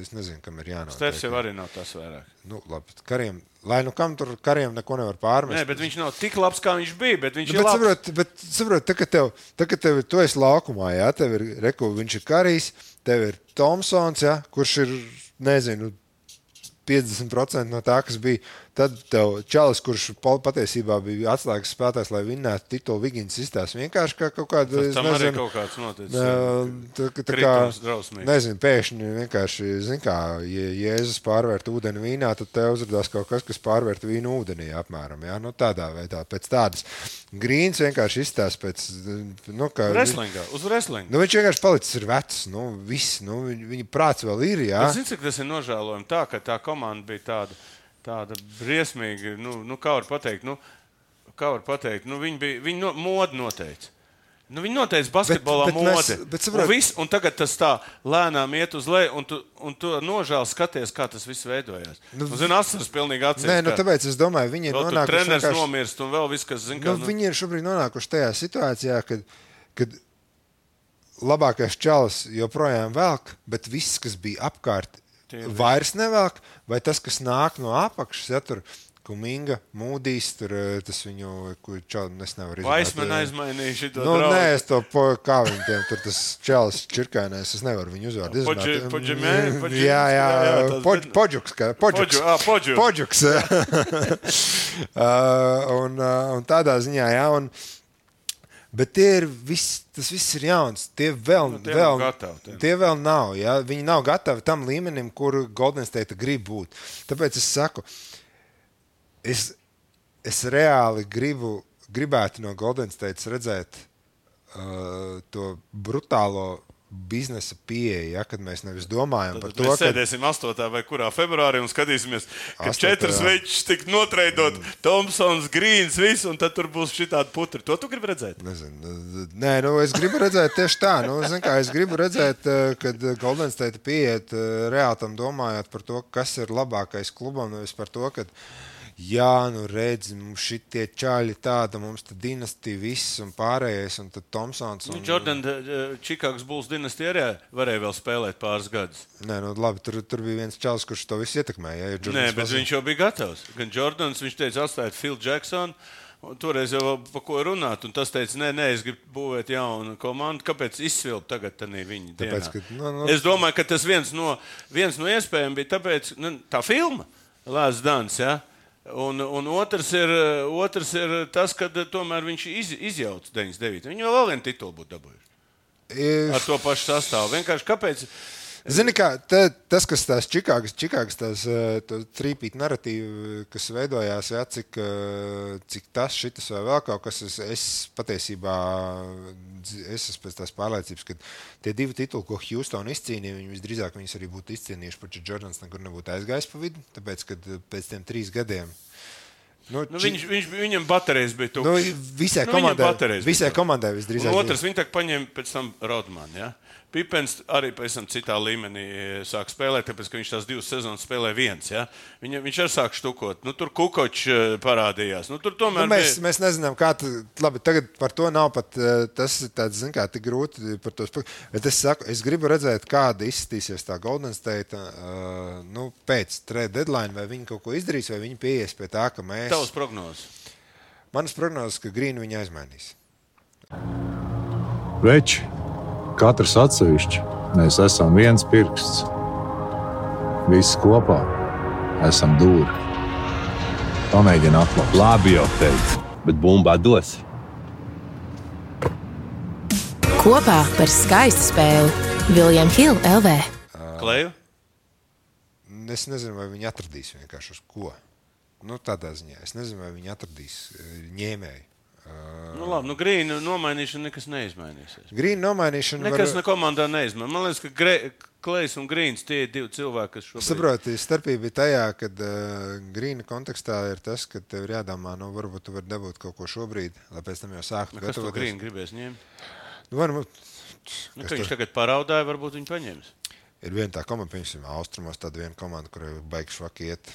es nezinu, kam ir jānāk. Stefs jau arī nav tas vairāk. Nu, labi, kariem, lai nu kam tur kariem neko nevar pārmest. Nē, bet viņš nav tik labs, kā viņš bija. Bet viņš Nu, ir bet, labs. saprot, bet, saprot, tā, ka tev, tā, ka tev, tu esi laukumā, jā, tev ir reku, viņš ir Karijs, tev ir Tomsons, jā, kurš ir, nezinu, 50% no tā, kas bija. Tad tev čalis, kurš patiesībā bija atslēgas spēlētājs, lai vinnētu titulu, Vigins izstāsta vienkārši kā kaut kāda. Tas tam arī nezinu, kaut kāds noticis. Tā, tā kā, nezinu, pēkšņi vienkārši, zin kā, ja Jēzus pārvērt ūdeni vīnā, tad tev uzrādās kaut kas, kas pārvērt vīnu ūdenī apmēram, jā, nu tādā veidā, pēc tādas. Grīns vienkārši izstāsta pēc, nu, kā. Wrestlingā, uz wrestlingu. Nu, viņš vienkārši palicis ir vecs, nu, viss, nu, viņa, prāts vēl ir, jā. Es zinu, cik tas ir nožēlojami. Tā, ka tā komanda bija tāda, tāda briesmīga. Nu, nu, kā var pateikt, nu, kā var pateikt nu, viņi bija viņi no, modu noteica. Nu, viņi noteica basketbolā bet mēs- modi. bet saprot- un, viss, un tagad tas tā lēnām iet uz leju, un tu, un tu nožēl skaties, kā tas viss veidojās. Nu, nu, Zini, asaras pilnīgi acīs. Nē, nu, tāpēc es domāju, viņi ir nonākuši treneris vienkārši- nomirst, un vēl viss, kas zina, Nu, kā. viņi ir šobrīd nonākuši tajā situācijā, kad, kad labākais čalis joprojām velk, bet viss, kas bija apkārt, Tie ir vairs nevelk, vai tas, kas nāk no apakšas, ja tur Kuminga, Mūdīs, tur eh, tas viņu, ko čalis es nevaru Vaisman eh, aizmainīja šo Nu, nē, es to po, kā viņam tiem tur tas čalis čirkainais, es nevaru viņu uzvārdu izrunāt. Podžemē, Podžemē, Jā, jā, jā, Podž- bet- Podžuks, kā Podžuks. Podžu- ā, Podžu. Podžuks. Uh, un, uh, un tādā ziņā, jā, un, bet tie ir viss, tas viss ir jauns. Tie vēl, Nu, tie vēl, nav gatavi, tie. tie vēl nav. Jā, viņi nav gatavi tam līmenim, kur Golden State grib būt. Tāpēc es saku, es, es reāli gribu, gribētu no Golden State redzēt uh, to brutālo biznesa pieeja, ja, kad mēs nevis domājam par Tad to, mēs ka sēdēsim 8. vai kurā februārī un skatīsimies, ka 8., četras veidus tik notreidot, Thompsons, Grīns, viss, un tad tur būs šī tāda putra. To tu gribi redzēt? Nezinu, nē, nu, es gribu redzēt tieši tā. Nu, zin, kā, es gribu redzēt, eh, kad Golden State pieiet eh, reāli tam domājot par to, kas ir labākais klubam, nevis par to, ka. Jā, nu redzi, mums šitie čāļi tāda, mums tā dinastija viss un pārējais, un tad Tomsons. Nu, Un, Jordan, Čikāgas Bulls dinastija arī varēja vēl spēlēt pāris gadus. Nē, nu labi, tur, tur bija viens čalis, kurš to visu ietekmēja. Ja, Nē, bet pazina- viņš jau bija gatavs. Gan Jordans, viņš teica, atstājiet Phil Jacksonu. un Toreiz jau par ko runāt, un tas teica, nē, nē, es gribu būvēt jaunu komandu. Kāpēc izsvilpt tagad viņa? Tāpēc, dienā? ka, nu, nu, Es domāju, ka tas viens no, viens no iespējām bija tāpēc, nu, tā filma, Lācis Dans. Ja? Un, un otrs, ir, otrs ir tas, ka tomēr viņš iz, izjauca 99. Viņu vēl vienu titulu būtu dabūjuši. e, Ar to pašu sastāvu. Vienkārši kāpēc? Zini, kā te, tas, kas tās Čikāgas, Čikāgas tās eh, trīpīt narratīvi, kas veidojās, jā, cik, eh, cik tas, šitas vai vēl kaut kas, es, es patiesībā es esmu pēc tās pārliecības, ka tie divi tituli, ko Houston izcīnīja, viņi visdrīzāk viņus arī būtu izcīnījuši, pat ja Jordans nekur nebūtu aizgājis pa vidu, tāpēc, kad pēc tiem trīs gadiem Nu, nu, viņš, viņš, viņam baterijas bija tukšas. Nu, visai nu, komandai, visai komandai visdrīzāk. Otrs, viņi tā paņēma pēc tam Rodmanu. Ja? Pipens arī tam citā līmenī eh, sāk spēlēt, tāpēc ka viņš tās divas sezonas spēlē viens. Ja? Viņa, viņš arī sāk štukot. Nu, tur kukočs eh, parādījās. Nu, tur tomēr nu, mēs, bija... mēs nezinām, kā tas labi. Tagad par to nav pat eh, tas tāds, zin, kā, tik grūti par to spēlēt. Bet es, saku, es gribu redzēt, kāda izskatīsies tā Golden State uh, nu, pēc trade deadline, vai viņi kaut ko izdarīs, vai viņi pieies pie tā, ka mēs. Tavs prognozes. Manas prognozes, ka Grīnu viņa aizmainīs. Veči, Katrs atsevišķi mēs esam viens pirksts. Visi kopā esam dūri. Pamēģini atklāt. Labi, jau teicu, bet bumbā dos. Kopā par skaistu spēli Viljams Hilde LV. Kleju? Es nezinu, vai viņi atradīs vienkārši uz ko. Nu, tādā ziņā es nezinu, vai viņi atradīs eh, ņēmēju. Nu, labi, nu, grīna nomainīšana nekas neizmainīsies. Grīna nomainīšana nekas var... ne komandā neizmainīs. Man liekas, ka gre... Klejs un Grīns tie ir divi cilvēki, kas šobrīd. Saprotiet, starpība ir tajā, ka uh, Grīna kontekstā ir tas, ka tev ir jādomā, nu, varbūt tu vari dabūt kaut ko šobrīd, lai pēc tam jau sāktu. Nu, kas to Grīnu gribēs ņemt? Nu, varbūt, nu, viņš tur... tagad paraudāja, varbūt viņi paņems. Ir viena tā komanda, piemēram, Austrumos, tāda viena komanda, kurai baigs švaki iet.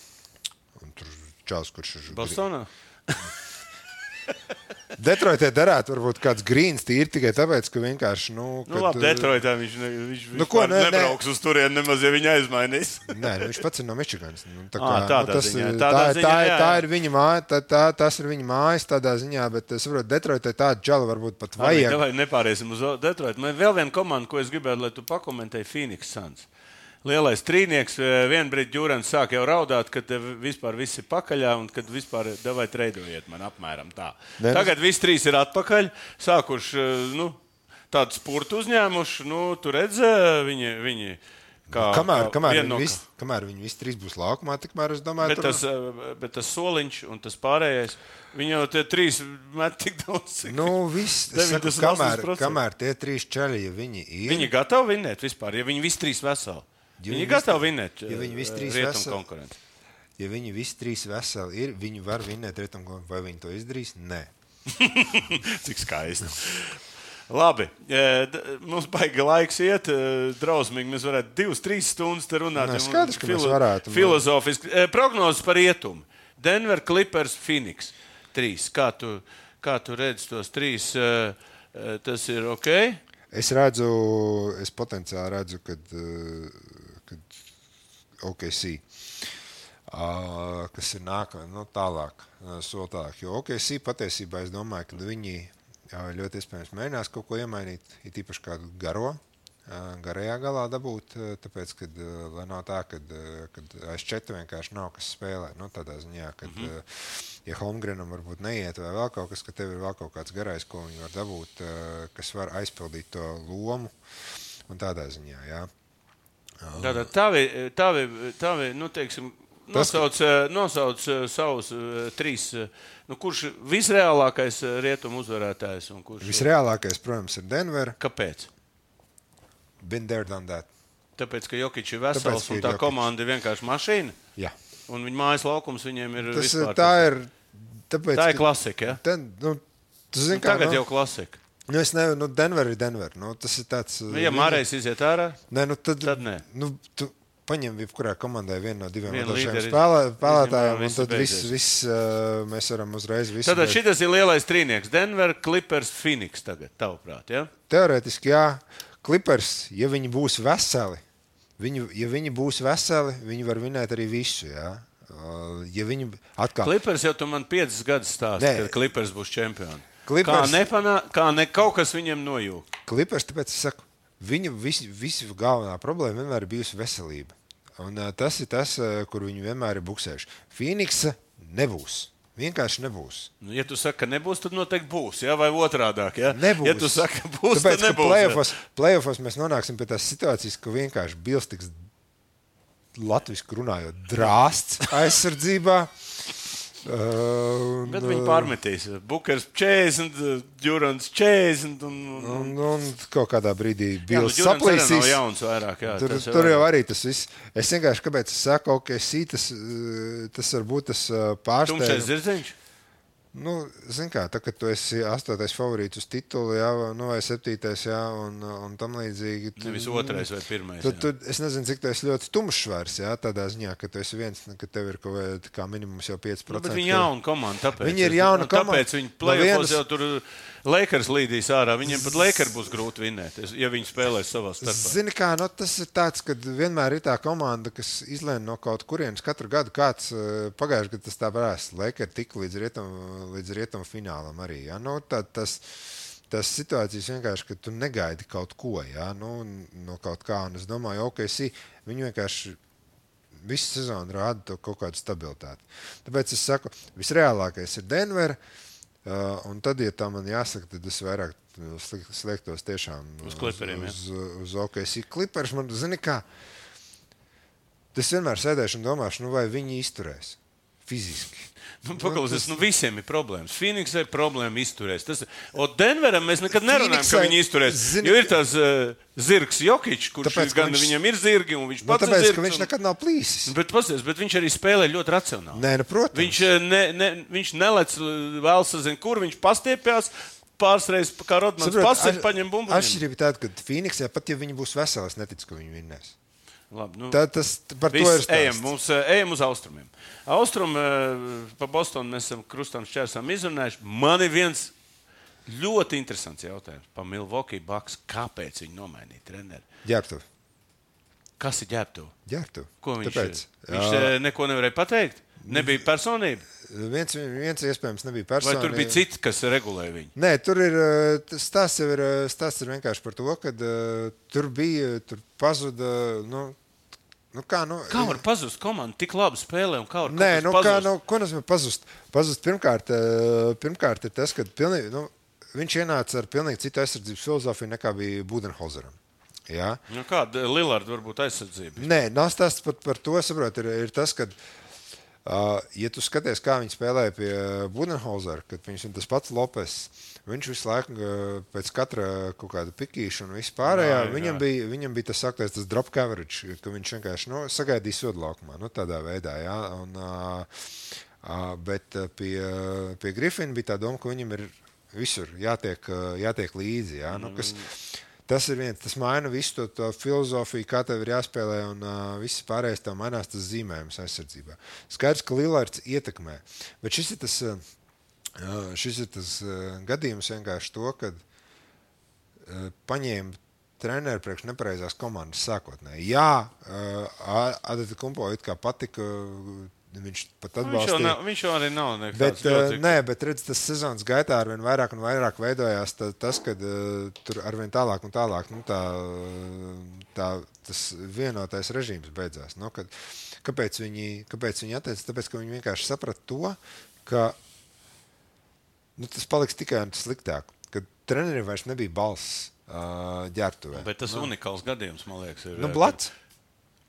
Un tur čels, kurš ir. Bostonā? Detroitē darētu varbūt kāds grīns tīri tikai tāpēc, ka vienkārši. Nu, nu kad, nu, labi, Detroitā viņš, ne, viņš, nu, ko, ne, nebrauks ne. uz turieni nemaz, ja viņa aizmainīs. Nē, nu, viņš pats ir no Mičiganas. Nu, tā, kā, à, nu, tas, ziņā, tā, ziņā, tā, jā. tā ir viņa māja, tā, tā, tas ir viņa mājas tādā ziņā, bet es saprotu, Detroitē tādu džalu varbūt pat vajag. Vai nepāriesim uz Detroitu. Man vēl viena komanda, ko es gribētu, lai tu pakomentēji Phoenix Suns lielais trīnieks. Eh, Vienu brīdi Jūrans sāk jau raudāt, ka vispār viss ir pakaļā un kad vispār devai treidojiet man apmēram tā. Ne, Tagad viss trīs ir atpakaļ, sākuši eh, nu, tādu spurtu uzņēmuši. Nu, tur redzēja viņi. viņi Kā, kamēr, kamēr, viņi no... vis, kamēr viņi visi trīs būs laukumā, tikmēr es domāju, bet, tur... tas, eh, bet tas soliņš un tas pārējais, viņi jau tie trīs met tik daudz. Cik nu, viss, saku, kamēr, kamēr tie trīs čaļi, ja viņi ir. Viņi gatavi vinēt vispār, ja viņi visi trīs veseli. Ja viņi ir gatavi vinēt, ja viņi visi trīs veseli konkurenti. Ja viņi visi trīs veseli ir, viņi var vinēt rietumu konkurentu. Vai viņi to izdarīs? Nē. Cik skaisti. Labi, mums baigi laiks iet, drausmīgi. Mēs varētu divas, trīs stundas te runāt. Nē, skaidrs, ka filo varētu. Filozofiski. Prognozes par rietumu. Denver, Clippers, Phoenix. Trīs. Kā tu, kā tu redzi tos trīs? Tas ir ok. Es redzu, es potenciāli redzu, ka OKC. Uh, kas ir nākamais, nu, tālāk, uh, soli tālāk. Jo OKC patiesībā es domāju, ka viņi uh, ļoti iespējams mēģinās kaut ko iemainīt, it īpaši kādu garo, garajā galā dabūt. Tāpēc, kad, lai nav tā, ka aiz četru vienkārši nav kas spēlē. Nu, tādā ziņā, ka, mm -hmm. ja Holmgrenam varbūt neiet vai vēl kaut kas, ka tev ir vēl kaut kāds garais, ko viņi var dabūt, kas var aizpildīt to lomu un tādā ziņā. Jā. Tātad tavi, tavi, tavi nu, teiksim, nosauc, Tas, nosauc savus trīs. Nu, kurš ir visreālākais rietumu uzvarētājs? Kurš... Visreālākais, protams, ir Denver. Kāpēc? Been there, done that. Tāpēc, ka Jokic ir vesels Tāpēc, un tā Jokic. komanda ir vienkārši mašīna. Jā. Un viņa mājas laukums viņiem ir. Tas, vispār, tā ir. Tāpēc, tā ir klasika. Ja? Ten, nu, zin, nu, tagad nu, jau klasika. Nu, es nevaru, nu, Denver ir Denver. Nu, tas ir tāds. Nu, ja Mārējs iziet ārā, nē, nu, tad, tad nē. Nu, tu, Paņem jebkurā komandai vienu no diviem spēlē, spēlētājiem, un tad viss, viss, uh, mēs varam uzreiz visu. Tad šis ir lielais trīnieks. Denver, Clippers, Phoenix tagad, tavuprāt, ja? Teorētiski, jā. Clippers, ja viņi būs veseli, viņi, ja viņi būs veseli, viņi var vinēt arī visu, jā. Uh, ja viņi atkal. Clippers jau tu man piecas gadus stāsti, ka Clippers būs čempioni. Clippers, kā, nepanā, kā ne kaut kas viņam nojūg. Clippers, tāpēc es saku, viņa visi, visi galvenā problēma vienmēr ir bijusi veselība. Un, uh, tas ir tas, uh, kur viņi vienmēr ir buksējuši. Phoenixa nebūs. Vienkārši nebūs. Nu, ja tu saki, ka nebūs, tad noteikti būs. Ja? Vai otrādi? Ja? Nebūs. Ja tu saki, ka būs, Tāpēc, tad nebūs. Playoffs, playoffs mēs nonāksim pie tās situācijas, ka vienkārši Bills tiks latviešu runājot drāsts aizsardzībā. Uh, Bet viņi pārmetīs. Bukers 40, Džurans 40. Un, un, Un, un kaut kādā brīdī Jā, nu, saplīsīs. vairāk. Jā, Tur, tur jau arī tas viss. Es vienkārši kāpēc es saku, ok, sī, tas, uh, tas var būt tas uh, Tumšais pārsteigums. zirdziņš. Nu, zin kā, tā, tu esi astotais favorīts uz titulu, jā, nu, vai septītais, jā, un, un tam līdzīgi. tu- Nevis otrais vai pirmais. Tad, tu, es nezinu, cik tas ļoti tumšs vairs, jā, tādā ziņā, ka tu esi viens, ka tev ir kaut kāda kā minimums jau 5%. Nu, bet viņi ir jauna komanda. Tāpēc, Viņi ir jauna komanda. Tāpēc viņi No plēsoņos vienas- jau tur Lakers līdīs ārā. Viņiem pat Lakers būs grūti vinēt, ja viņi spēlēs savā starpā. Zini, kā nu, tas ir tāds, ka vienmēr ir tā komanda, kas izlēma no kaut kurienes katru gadu. Kāds eh, pagājušajā gadā tas tā varēs. Lakers tika līdz rietumu līdz rietum finālam arī. Ja? Nu, tā, tas, tas situācijas vienkārši, ka tu negaidi kaut ko ja? nu, no kaut kā. Un es domāju, ok, si, viņi vienkārši. Visu sezonu rāda kaut kādu stabilitāti. Tāpēc es saku, visreālākais ir Denver. Uh, un tad, ja tā man jāsaka, tad es vairāk uh, sliek- sliektos tiešām Uz Clipperiem, ja? uz, uz, uz OKC. Clippers man zina, kā. Es vienmēr sēdēšu un domāšu, nu, vai viņi izturēs fiziski. Nu, Paklausies, nu visiem ir problēmas. Phoenixai ir problēma izturēs. Tas, o Denveram mēs nekad nerunājam, ka Phoenixai- viņi izturēs. zini- Jo ir tas uh, zirgs Jokic, kurš Tāpēc, ka gan viņš- viņam ir zirgi, un viņš Nu, pats ir tāpēc, zirgs. ka viņš un... nekad nav plīsis. Bet, pasies, bet viņš arī spēlē ļoti racionāli. Nē, nu, protams. Viņš, eh, ne, ne, viņš nelec vēl sazina, kur viņš pastiepjas. Pāris reizes, kā Rodmans atš- paņem bumbu. Atšķirība ir tāda, ka Phoenixā pat ja viņi būs veseli, es neticu, ka viņi vinnēs. Labi, nu, Tā, tas par to ir ejam, mums, eh, ejam uz austrumiem. Austrum, eh, pa Bostonu mēs esam krustām šķērsām izrunājuši. Man ir viens ļoti interesants jautājums par Milwaukee Bucks. Kāpēc viņi nomainīja treneri? Ģērbtu. Kas ir ģērbtu? Ģērbtu. Ko viņš, Tāpēc, viņš jā, eh, neko nevarēja pateikt? Nebija personība. viens, viens iespējams nebija Vai personīgs. tur bija citi, kas regulēja viņu? Nē, tur ir tas stāsts ir, stāsts ir vienkārši par to, ka uh, tur bija, tur pazuda. Nu, nu kā, nu, Kā var pazust komanda tik labi spēlē un kā var Nē, nu, kas kā, pazust? nu, ko nozīmē pazust? Pazust pirmkārt, eh, pirmkārt ir tas, ka pilnīgi, nu, viņš ienāca ar pilnīgi citu aizsardzības filozofiju nekā bija Budenholzeram. Ja? Nu, Kāda Lillarda varbūt aizsardzība? Nē, nav stāsts par, par to, saprot, ir, ir tas, ka, uh, ja tu skaties, kā viņi spēlēja pie Budenholzera, kad viņš ir tas pats Lopes, viņš visu laiku pēc katra kaut kāda pikīša un vispārējā, Jā, jā. viņam bija, viņam bija tas saktais, tas drop coverage, ka viņš vienkārši nu, sagaidīja sodu laukumā, nu, tādā veidā, jā, un, uh, bet pie, pie Grifina bija tā doma, ka viņam ir visur jātiek, jātiek līdzi, jā, nu, kas, Tas ir viens, tas maina visu to, to filozofiju, kā tev ir jāspēlē, un uh, viss pārējais tev mainās tas zīmējums aizsardzībā. Skaidrs, ka Lillards ietekmē, bet šis ir tas, uh, šis ir tas uh, gadījums vienkārši to, ka uh, paņēma treneru priekš nepareizās komandas sākotnēji. Jā, uh, Adata Kumpo it kā patika, viņš pat Nu, Viņš jau, atbalstīja. nav, viņš jau arī nav nekāds Bet, ļoti... uh, nē, bet redz, tas sezonas gaitā ar vien vairāk un vairāk veidojās ta, tas, ka uh, tur ar vien tālāk un tālāk nu, tā, tā, tas vienotais režīms beidzās. Nu, kad, kāpēc viņi, kāpēc viņi atteica? Tāpēc, ka viņi vienkārši saprata to, ka nu, tas paliks tikai un sliktāk. Kad trenerim vairs nebija balss uh, ģērbtuvē. Bet tas nu. unikāls gadījums, man liekas, ir. Nu, blats.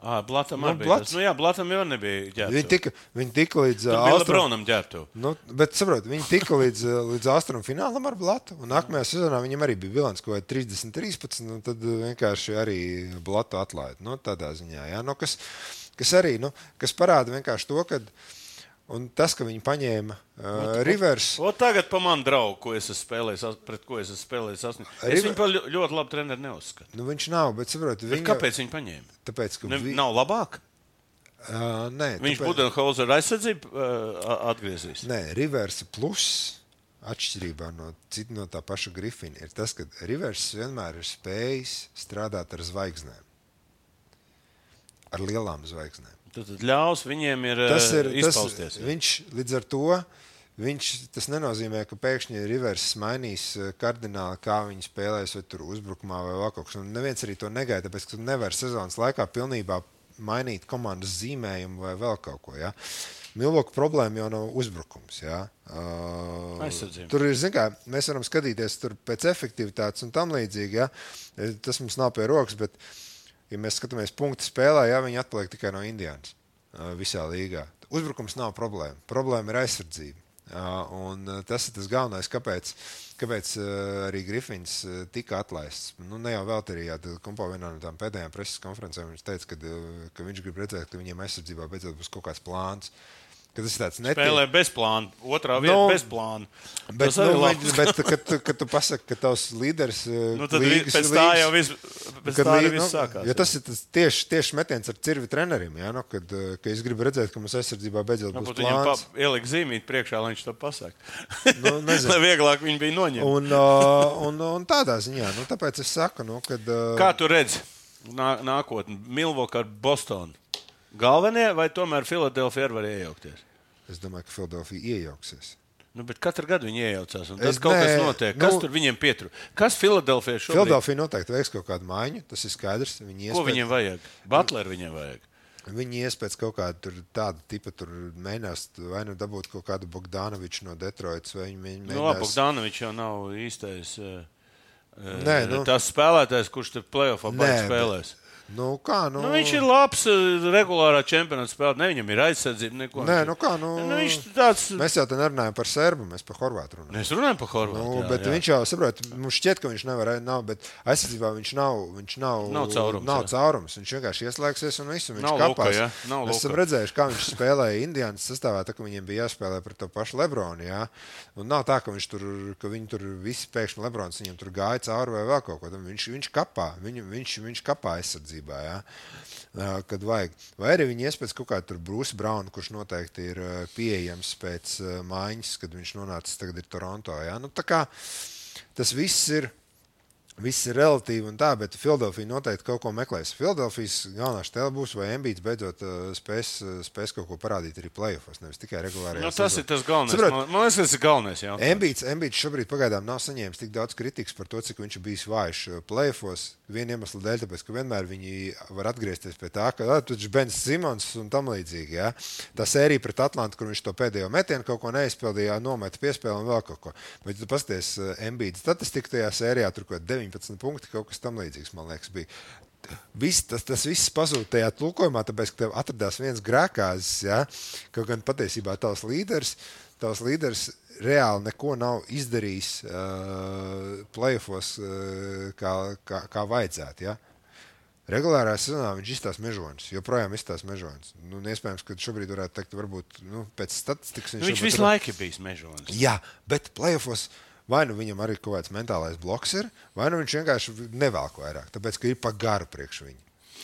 Ah, Blatam Nu, arī bija. Blats. Nu, jā, Blatam jau nebija ģērbtu. Viņi tika, viņi tika līdz Tur uh, Austrum- ģērbtu. Nu, bet, saprot, viņi tika līdz, uh, līdz austrumu finālam ar Blatu. Un nākamajā sezonā viņam arī bija bilants, ko 30, 13. Un tad uh, vienkārši arī Blatu atlaida. Nu, tādā ziņā, jā, nu, kas, kas arī nu, kas parāda vienkārši to, ka un tas, ka viņi paņēma uh, Rivers. O, tagad pa manu draugu, ko es esmu spēlējis, pret ko es esmu spēlējis. Es River- viņu par ļo- ļoti labi treneru neuzskatu. Nu, viņš nav, bet saprot, Bet viņa, kāpēc viņi paņēma? Tāpēc, ka Ne, vi, nav labāk. uh, nē, Viņš tāpēc, Budenholzer aizsardzību uh, atgriezīs. Nē, Rivers plus. Atšķirībā no, cit, no tā paša Grifina ir tas, ka Rivers vienmēr ir spējis strādāt ar zvaigznēm. Ar lielām zvaigznēm. Tad, ļaus viņiem ir, Tas eh, ir tas, izpausties. jā. viņš līdz ar to. Viņš, tas nenozīmē, ka pēkšņi Rivers mainīs eh, kardināli, kā viņi spēlēs, vai tur uzbrukumā, vai vēl kaut kas. Un neviens arī to negaida, tāpēc, ka tu nevari sezonas laikā pilnībā mainīt komandas zīmējumu vai vēl kaut ko. Ja? Milvoka problēma jau nav uzbrukums. Jā. Uh, Aizsardzība. tur ir, kā, mēs varam skatīties tur pēc efektivitātes un tam līdzīgi. Jā. Tas mums nav pie rokas, bet, ja mēs skatāmies punktu spēlē, jā, viņi atpaliek tikai no Indijas uh, visā līgā. Uzbrukums nav problēma. Problēma ir aizsardzība. Uh, un uh, tas ir tas galvenais, kāpēc, kāpēc uh, arī Grifins uh, tika atlaists. Nu, ne jau vēl arī Kumpo vienā no tām pēdējām preses konferencēm viņš teica, ka, uh, ka viņš grib redzēt, ka viņiem aizsardzībā beidzot būs kaut kāds plāns. Ka tas ir tāds Spēlē netīrs. bez plāna, otrā vieta Nu, bez plāna. Bet, Tas nu, labi. bet, kad, tu- kad tu pasaki, ka tavs līderis Nu, tad līgas- līgas, pēc tā līgas- jau viss, Kad tā lī- viss nu, sākās. Jo tas ir tas tieši, tieši metiens ar cirvi trenerim. Ja, nu, kad, uh, ka es gribu redzēt, ka mums aizsardzībā beidzot būs Varbūt viņam plāns. ielikt zīmīt priekšā, lai viņš to pasakā. Nu, nezinu. lai vieglāk viņi bija noņemti. Un, uh, un, un tādā ziņā, nu, tāpēc es saku, nu, kad. Uh, Kā tu redzi nā, nākotni? Milvoka ar Bostonu. Galvenie vai tomēr Filadelfija var iejaukties? Es domāju, ka Filadelfija iejauksies. Nu, bet katru gadu viņi iejaucās. Tad kaut kas nē, notiek. Kas nu- tur viņiem pietrūkst? Kas Filadelfijai šobrīd? Filadelfija noteikti veiks kaut kādu maiņu, tas ir skaidrs. Viņi Ko ies pēc- viņiem vajag? Butler viņiem vajag. Viņi ies pēc kaut kāda tur tāda tipa, tur mēģinās vai nu dabūt kaut kādu Bogdanoviču no Detroitas, vai viņi mēģinās. Nu, labi, Bogdanovičs jau nav īstais. eh, eh, Nē, nu- Tas spēlētājs, kurš tur plēsoņā baigi bet- spēlēs. Nu, kā, nu, Nu, viņš ir labs, eh, regulārā čempionāta spēlē. Ne, viņam ir aizsardzība. Neko. Nē, nu kā, nu, nu, viņš tāds. Mēs jau te nerunājam par serbu, mēs par horvātu runājam. Mēs runājam par Horvātiju. Nu, jā, bet jā. viņš jau saprot, mums šķiet, ka viņš nevar, nav, bet aizsardzībā viņš nav. Viņš nav, Nav caurums, Nav jā. caurums. Viņš vienkārši ieslēgsies un viss. un Viņš Nav kapās. Luka, nav Mēs esam redzējuši, kā viņš spēlēja Indijas sastāvā, tā, ka viņiem bija jāspēlē par to pašu Lebronu. Jā. Un nav tā, ka, viņš tur, ka viņi tur visi pēkšņi Lebrons viņiem tur gāja cauri vai vēl kaut ko tādu. Viņš, viņš kapā, viņu, viņš, viņš kapā aizsardzībā. Ā, Kad vajag. Vai arī viņi ies pēc kaut kāda Brūsa Brauna, kurš noteikti ir pieejams pēc maiņas, kad viņš nonācis tagad ir Toronto. Jā. Nu, kā tas viss ir. Viss ir relatīvi un tā, bet Filadelfija noteikti kaut ko meklēs. Filadelfijas galvenā stēla būs, vai Embīts beidzot uh, spēs, uh, spēs kaut ko parādīt arī playoffs, nevis tikai regulārajā Nu, tas ir tas galvenais. Saprot, Man, man liekas, tas ir galvenais. Embīts, Embīts šobrīd pagaidām nav saņēmis tik daudz kritikas par to, cik viņš ir bijis vājš uh, playoffs. Viena iemesla dēļ, tāpēc, ka vienmēr viņi var atgriezties pie tā, ka tur ir Bens Simons un tam līdzīgi. Ja? Tā sērija pret Atlantu, kur viņš to pēdējo metienu kaut ko neizpildīja, nometa piespēli un vēl kaut ko. Bet, ja tu pasties Embīts statistiku tajā sērijā, tur kaut kādi 19 punkti, kaut kas tam līdzīgs, man liekas, bija. Viss, tas, tas viss pazuda tajā tulkojumā, tāpēc, ka tev atradās viens grēkāzis. Ja? Kaut gan patiesībā tavs līderis, tavs līderis reāli neko nav izdarījis uh, playoffs uh, kā, kā, kā vajadzētu. Ja? Regulārā sezonā viņš izstāsta mežonis, joprojām izstāsta mežonis. Nu, iespējams, ka šobrīd varētu teikt, varbūt nu, pēc statistikas Nu, viņš visu ir- laiku ir bijis mežonis. Jā, bet playoffs vai nu viņam arī kaut kāds mentālais bloks ir, vai nu viņš vienkārši nevelk vairāk, tāpēc ka ir pa garu priekš viņu.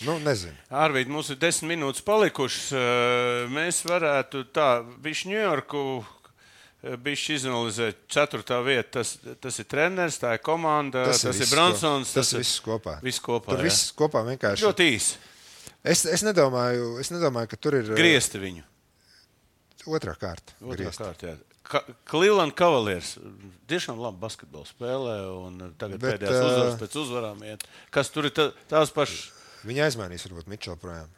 Nu, nezinu. Arvīd, mums ir desmit minūtes palikušas. Mēs varētu tā, viņš Ņujorku. Bišķi izanalizēt, ceturtā vieta. Tas, tas ir treneris, tā ir komanda, tas, tas ir viss Bransons. ko- Tas ir viss kopā. Viss kopā. Tur jā. viss kopā vienkārši. Ļoti īsi. Es, es, nedomāju, es nedomāju, ka tur ir Griezti viņu. otrā kārta. Otrā griezti. Cleveland Cavaliers tiešām labi basketbolu spēlē, un tagad Bet, pēdējās uzvaras ā, pēc uzvarām iet. Kas tur ir tā, tās pašas? Viņa aizmainīs, varbūt Mičela projām.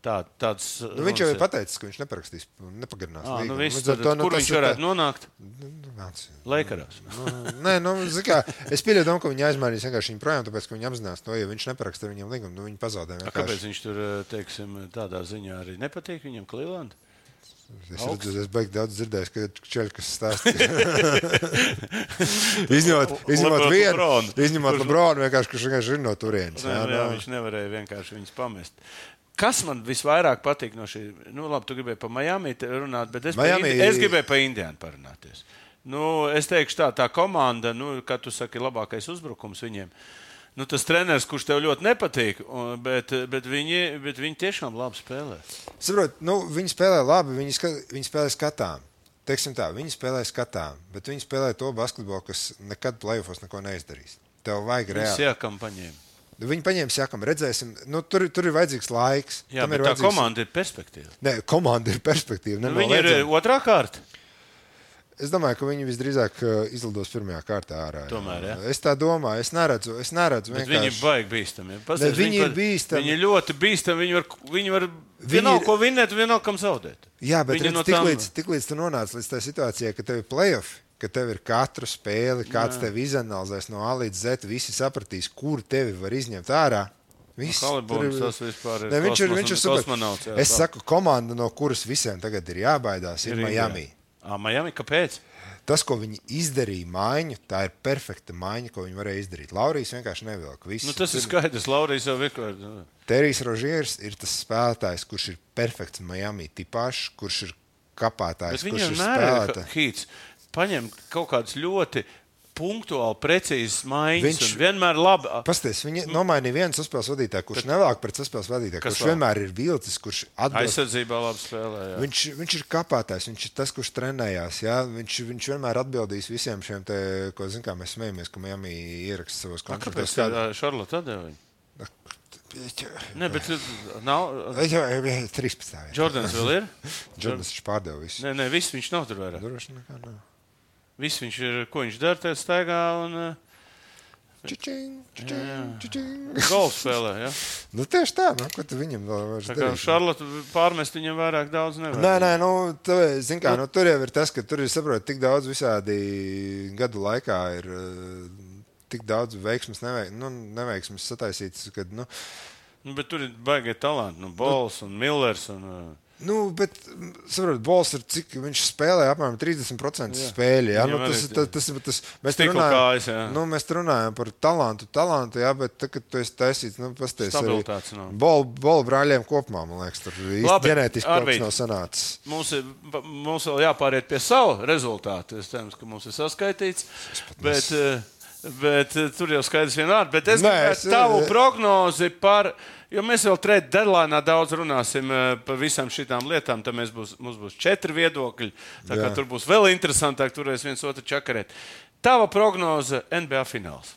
Tā, tāds, Nu, viņš jau ir pateicis, ka viņš neparakstīs, nepagarinās. Ah, nu viss, tad, to, nu, kur viņš ir tā- varētu nonākt? Nu, nāc. Laikarās. Nu, Nē, nu, kā, es pieļauju, ka viņi aizmainīs vienkārši viņu projām, tāpēc, ka viņi apzinās to, ja viņš neparaksta ar viņiem līgumu, nu, viņi pazaudē. A, vienkārši. Kāpēc viņš tur, teiksim, tādā ziņā arī nepatīk viņam Cleveland? Es redzu, es beigās daudz dzirdēju, ka čeļi, kas stāsta. izņemot, izņemot vienu, Lebronu. izņemot Lebronu, vienkārši, kurš vienkārši ir no turienes. Nē, jā, jā, nu. viņš nevarēja vienkārši viņus pamest. Kas man visvairāk patīk no šī? Nu, labi, tu gribēji par Miami runāt, bet es, Miami- Miami... Indi... es gribēju par Indiānu parunāties. Nu, es teikšu, tā, tā komanda, nu, kā tu saki, labākais uzbrukums viņiem. Nu, tas treneris, kurš tev ļoti nepatīk, bet, bet, viņi, bet viņi tiešām labi spēlē. Saprot, nu, viņi spēlē labi, viņi, ska, viņi spēlē skatām. Teiksim tā, viņi spēlē skatām, bet viņi spēlē to basketbolu, kas nekad plēsofos neko neizdarīs. Tev vajag reāli. iekam paņēma. Viņi paņēma, sakām, redzēsim, nu, tur, tur ir vajadzīgs laiks. Jā, Tam bet ir tā vajadzīgs- komanda ir perspektīva. Nē, komanda ir perspektīva. Nu, viņi ir nenoliedzami. otrā kārta. Es domāju, ka viņi visdrīzāk uh, izlidos pirmajā kārtā ārā. jā. Tomēr, jā. Es tā domāju, es neredzu, es neredzu Bet viņi ir vienkārši. baigi bīstami. ja. Pasties, Ne, viņi ir bīstami. Viņi ir ļoti bīstami. Viņi var, viņi var Viņi vienalga, ir- ko vinnēt, vienalga, kam zaudēt. Jā, bet Viņi redz, no tik, tām- līdz, tik līdz tu nonāc līdz tai situācijai, ka tev ir playoff, ka tev ir katru spēli, kāds tev izanalizēs no A līdz Z, visi sapratīs, kur tevi var izņemt ārā. Viss, Haliburns tur tas vispār ir Ne, viņš ir, viņš ir super. jā, Es tā. saku, komanda, no kuras visiem tagad ir jābaidās, ir, ir Miami. Ah, Miami, kāpēc? Tas, ko viņi izdarīja maiņu, tā ir perfekta maiņa, ko viņi varēja izdarīt. Laurijas vienkārši nevilka. Visu. Nu, tas ir skaidrs. Laurijas jau vienkārši. Terijs Rožers ir tas spēlētājs, kurš ir perfekts Miami tipāšs, kurš ir kapātājs, kurš ir spēlētājs. Paņem kaut kādas ļoti punktuāli, precīzas maiņas. Viņš- vienmēr labi. Pastāstiet, viņi nomainīja vienu saspēles vadītāju, kurš nevelk pret saspēles vadītāju, kurš vēl? vienmēr ir vilcis, kurš atbilst. Aizsardzībā labi spēlē. Jā. Viņš, viņš ir kapātājs, viņš ir tas, kurš trenējās. Jā? Viņš, viņš vienmēr atbildīs visiem šiem, te, ko zin, kā mēs smējamies, ka Miami ieraksta savos A, kontraktos. Kāpēc Šarlota atdeva viņu? Nē, bet uh, nav. Jā, jā, 13. jā. Jordans vēl ir? Jordans viņš pārdeva visu. Nē, nē, viss viņš nav tur vairāk. Droši nekā nav. Viss viņš ir, ko viņš dara, tajā staigā un uh, Čičing, čičing, čičing. golfu spēlē. Ja? Nu, tieši tā, nu, ko tu viņam vēl vairs darīsi? Šarlota pārmest viņam vairāk daudz nevar. Nē, nē, nu, tu, zin, kā, nu, tur jau ir tas, ka tur ir saprot, tik daudz visādi gadu laikā ir eh, tik daudz veiksmes, neveik, nu, neveiksmes sataisītas. Kad, nu, Nu, bet tur ir baigi talanti. Nu, Bols un Millers. Un, uh, nu, bet, saprot, Bols ir cik viņš spēlē apmēram 30% spēļu. Jā, nu, tas, tas, tas, tas, mēs Stikla runājam, kājas, nu, mēs runājam par talantu, talantu, jā, bet tagad, tu esi taisīts, nu, pasties Stabilitātes nav. bolu, bolu brāļiem kopumā, man liekas, tur īsti ģenētiski kaut kas nav sanācis. mums, ir, mums vēl jāpāriet pie savu rezultātu. Es ceru, ka mums ir saskaitīts. Bet, uh, bet uh, tur jau skaidrs vienādi. Bet es gribētu tavu prognozi par. Jo mēs vēl trešajā deadline daudz runāsim uh, par visām šīm lietām. Tad būs, mums būs četri viedokļi. Tur būs vēl interesantāk, turēs viens otru čakarēt. Tava prognoze NBA fināls.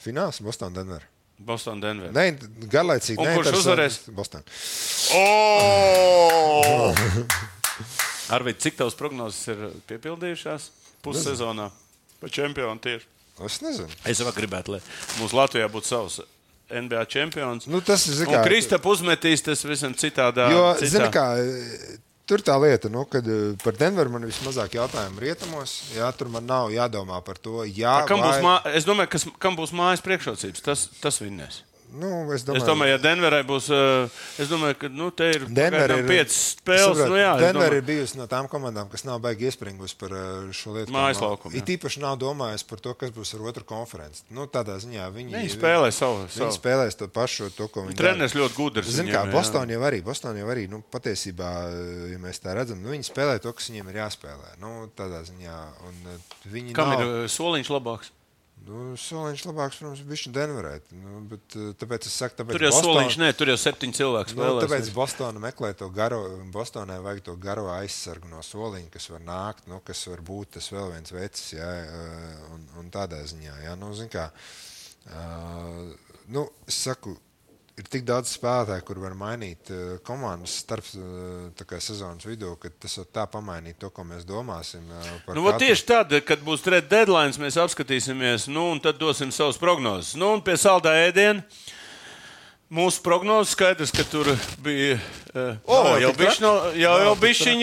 Fināls Bostonā, Denver. Boston, Denver. Ne, garlaicīgi. Un kurš uzvarēs? Boston. Oh! Arvīd, cik tavs prognozes ir piepildījušās pussezonā? Pa čempionu tieši. Es nezinu. Es vēl gribētu, lai mums Latvijā būtu savs NBA čempions. Nu, tas ir, kā- Kristap uzmetīs tas visam citādā. Jo, citā. zini, kā, tur tā lieta, nu, kad eh, par Denveru man vismazāk jautājumu rietumos. Jā, tur man nav jādomā par to. Jā, Kam būs vai- mā... Es domāju, kas, kam būs mājas priekšrocības, tas, tas vinnēs. Nu, es Es domāju, domāju, ja Denverai būs, uh, es domāju, ka nu, te ir Denver ir piecas spēles. saprot, Nu, jā, Denver domāju- ir bijusi no tām komandām, kas nav baigi iespringusi par eh, šo lietu. Mājas jā. It īpaši nav domājis par to, kas būs ar otru konferenci. Nu, tādā ziņā viņi, Viņi spēlē savu. Viņi savu. spēlēs to pašu, to, ko viņi Treneris ļoti gudrs. Zini, viņiem, kā. Bostonā jau arī, Bostonā jau arī nu, patiesībā, ja mēs tā redzam, nu, viņi spēlē to, kas viņiem ir jāspēlē. Nu, tādā ziņā, un eh, viņi Kam nav, ir soliņš labāks? Nu, soliņš labāks, protams, bija Denverē. Nu, bet, eh, tāpēc es saku, tāpēc Tur jau Boston- soliņš, nē, tur jau septiņi cilvēki Nu, spēlē. tāpēc Bostonā meklē to garo, Bostonai vajag to garo aizsargu no soliņa, kas var nākt, nu, kas var būt tas vēl viens vecs, jā, eh, un, un tādā ziņā, jā, nu, kā, uh, nu, es saku, ir tik daudz spēlētāju, kur var mainīt uh, komandas starp kā sezonas vidū, ka tas var tā pamainīt to, ko mēs domāsim. Par Nu, katru. tieši tad, kad būs trešais deadline, mēs apskatīsimies, nu, un tad dosim savus prognozes. Nu, un pie saldā ēdiena. Mūsu prognozes skaidrs, ka tur bija. Uh, oh, jau tik bija jau, jau, jau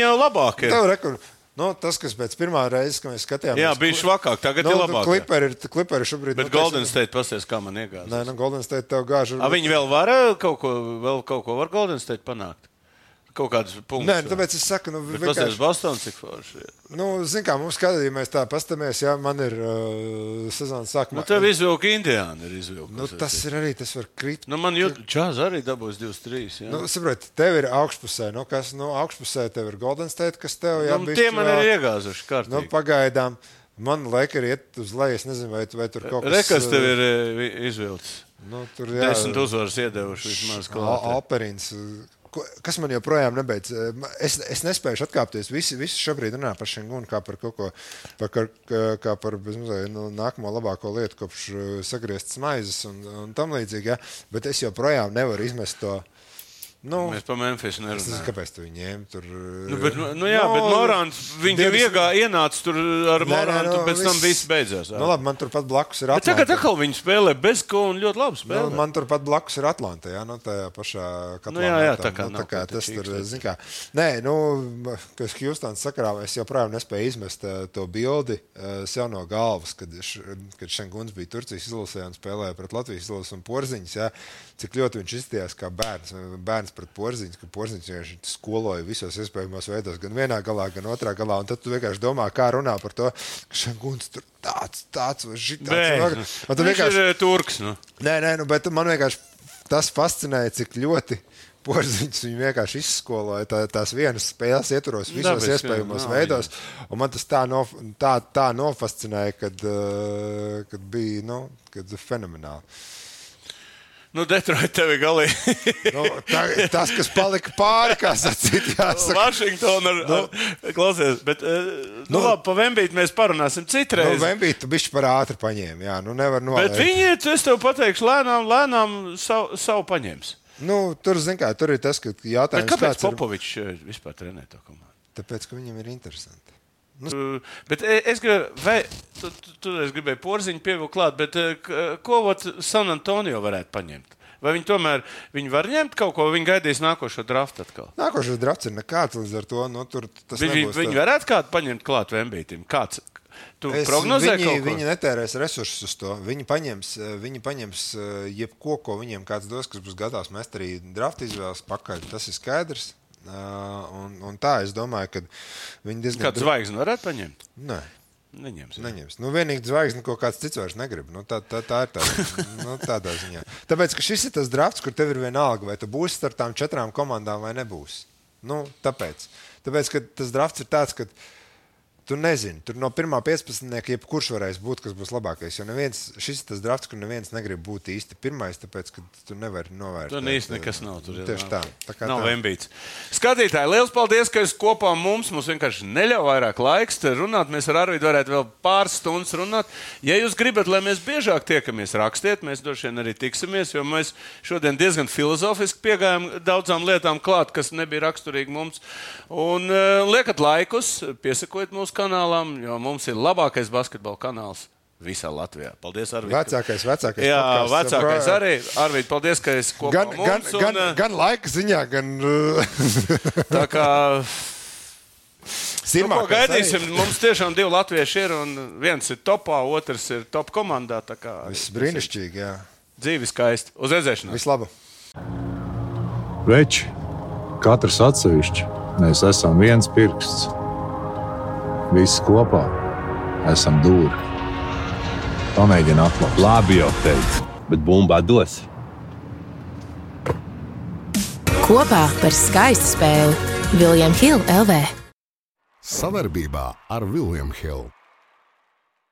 jau labāk. Ir. Tev rekur, nu, tas, kas pēc pirmā reizes, kad mēs skatījāmies, Jā, bija švakāk, tagad nu, ir labāk. Kliperi, ir- kliperi šobrīd. Bet nu, teiksim, Golden State pasies, kā man iegāzās. Nē, nu, Golden State tev gāž. A, viņi vēl var kaut ko, vēl kaut ko var Golden State panākt. Kaut kādus punktus. Nē, nu, tāpēc es saku, nu, vienkārši, Bostonā, cik forši. ir. nu, zin kā, mums skatījās, ja mēs tā pastamies, ja man ir uh, sezonas sākumā. Nu, tev izvilka Indiāna. Ir nu, tas ir arī, tas var krīt. Nu, man jūt, Čāz arī dabūs 23. Jā. Nu, saprot, tev ir augšpusē, nu, kas, nu, augšpusē tev ir Golden State, kas tev, jā, nu, bišķi tie man vēl- ir iegāzuši Nu, kārtīgi. pagaidām, man liek arī iet uz leju, es nezinu, vai, vai tur kaut kas. Rekas tev uh, ir eh, izvilcis. Nu, tur, jā, Desmit uzvaras iedevuši vismaz ko- Kas man joprojām nebeidz? Es, es nespēju atkāpties. Visi, visi šobrīd runā par Schengunu kā par kaut ko, par, kā, kā par bezmazliet, nu, nākamo labāko lietu, kopš uh, sagrieztas maizes un, un tam līdzīgi. Ja? Bet es joprojām nevaru izmest to. Nu, Mēs par Memphis es nezinu, nerunājam. kāpēc tu viņu ņēmi tur. Nu, bet, nu, jā, bet Morāns, viņš jau 20 iegā, ienāca tur ar Morānu, nu, pēc tam viss- viss beidzās. Nu, labi, man turpat blakus ir Bet tagad Atlanta. atkal viņi spēlē bez ko un ļoti labi Nu, spēlē. man turpat blakus ir Atlanta. Jā, nu, tajā pašā katlā. Nu, jā, jā, tā kā nu, tā kā tas tur, zin kā. Nē, nu, kas Hjūstons sakarā, es joprojām nespēju izmest eh, to bildi eh, sev no galvas, kad, kad Šenguns bija Turcijas izlasē un spēlēja pret Latvijas izlases un porziņus. Jā, cik ļoti viņš izstījās kā bērns, bērns pret porziņus, ka porziņus vienkārši skoloja visos iespējamos veidos, gan vienā galā, gan otrā galā. Un tad tu vienkārši domā, kā runā par to, ka Šenguns tur tāds, tāds vai šitāds. Tu viņš vienkārši ir eh, turks. Nu. Nē, nē, nu, bet man vienkārši tas fascinēja, cik ļoti. Porziņš viņu vienkārši izskoloja tā, tās vienas spēles, ietvaros visos Dabiski, iespējamos jā, veidos. Un man tas tā, nof tā, tā nofascinēja, kad, uh, kad bija nu, kad fenomenāli. Nu, Detroit tev ir galīgi. Nu, tā, tas, kas palika pāri, kā sacīt, jāsaka. Vašingtona ar, Nu. ar, klausies, bet, eh, nu, Nu. labi, pa Vembītu mēs parunāsim Nu, citreiz. Vembīt, tu bišķi par ātri paņēmi, jā, nu nevar Bet nolaist. viņi, es tev pateikšu, lēnām, lēnām savu, savu paņems. Nu, tur, zin kā, tur ir tas, ka Bet jautājums, kāpēc kāds ir- Popovičs eh, vispār trenē to komandu? Tāpēc, ka viņam ir interesanti. Uh, Bet e- es gribēju, vai tu, tu, tu es gribēju porziņu pievilkt klāt, bet eh, k- ko vat San Antonio varētu paņemt? Vai viņi tomēr viņi var ņemt kaut ko, viņi gaidīs nākošo draftu atkal? Nākošais drafts ir nekāds līdz ar to. Nu, tur tas Viņi, nebūs viņi tā- varētu kādu paņemt klāt Vembītam. Kāds? Tu Es- prognozē viņi, kaut ko? viņi netērēs resursus uz to. Viņi paņems, viņi paņems jebko, ko viņiem kāds dos, kas būs gatavs mest arī drafta izvēles pakaļ. Tas ir skaidrs. Uh, un, un tā es domāju, ka viņi diezgan Kādu zvaigzni varētu paņemt? Nē, Neņems. neņems. Nu, vienīgi zvaigzni, ko kāds cits vairs negrib. Nu, tā, tā, tā ir tā, nu, tādā ziņā. Tāpēc, ka šis ir tas drafts, kur tev ir vienalga, vai tu būsi starp tām četrām komandām vai nebūsi. Nu, tāpēc. tāpēc, ka tas drafts ir tāds, ka tu nezini, tur no pirmā 15. jebkurš varēs būt, kas būs labākais. Jo neviens, šis ir tas drafts, kur neviens negrib būt īsti pirmais, tāpēc, ka tu nevari novērtēt. Tur īsti nekas nav. Tur Tieši tā. tā kā Nav tā. Vembīts. Skatītāji, liels paldies, ka esat kopā mums. Mums vienkārši neļauj vairāk laiks runāt. Mēs ar Arvidu varētu vēl pāris stundas runāt. Ja jūs gribat, lai mēs biežāk tiekamies, rakstiet. Mēs droši vien arī tiksimies, jo mēs šodien diezgan filozofiski piegājām daudzām lietām klāt, kas nebija raksturīgi mums. Un uh, liekat laikus, piesakojiet mūsu kanālam, jo mums ir labākais basketbola kanāls. Visā Latvijā. Paldies, Arvīd. Vecākais, vecākais. Jā, podcasts. vecākais arī. Arvīd, paldies, ka esi kopā Gan, gan, mums. gan, un, eh, gan laika ziņā, gan Tā kā nu, ko sirmākais gaidīsim, arī. mums tiešām divi latvieši ir. un Viens ir topā, otrs ir top komandā. tā kā Viss brīnišķīgi, jā. Dzīve skaisti. Uz redzēšanos! Vislabāk! Veči, katrs atsevišķi, mēs esam viens pirksts. Visi kopā esam dūri. Pamēģini atklāt. Labi jau teicu, bet bumbā dos. Kopā par skaistu spēli Viljams Hilde LV. Savarbībā ar Vilnius Hilu.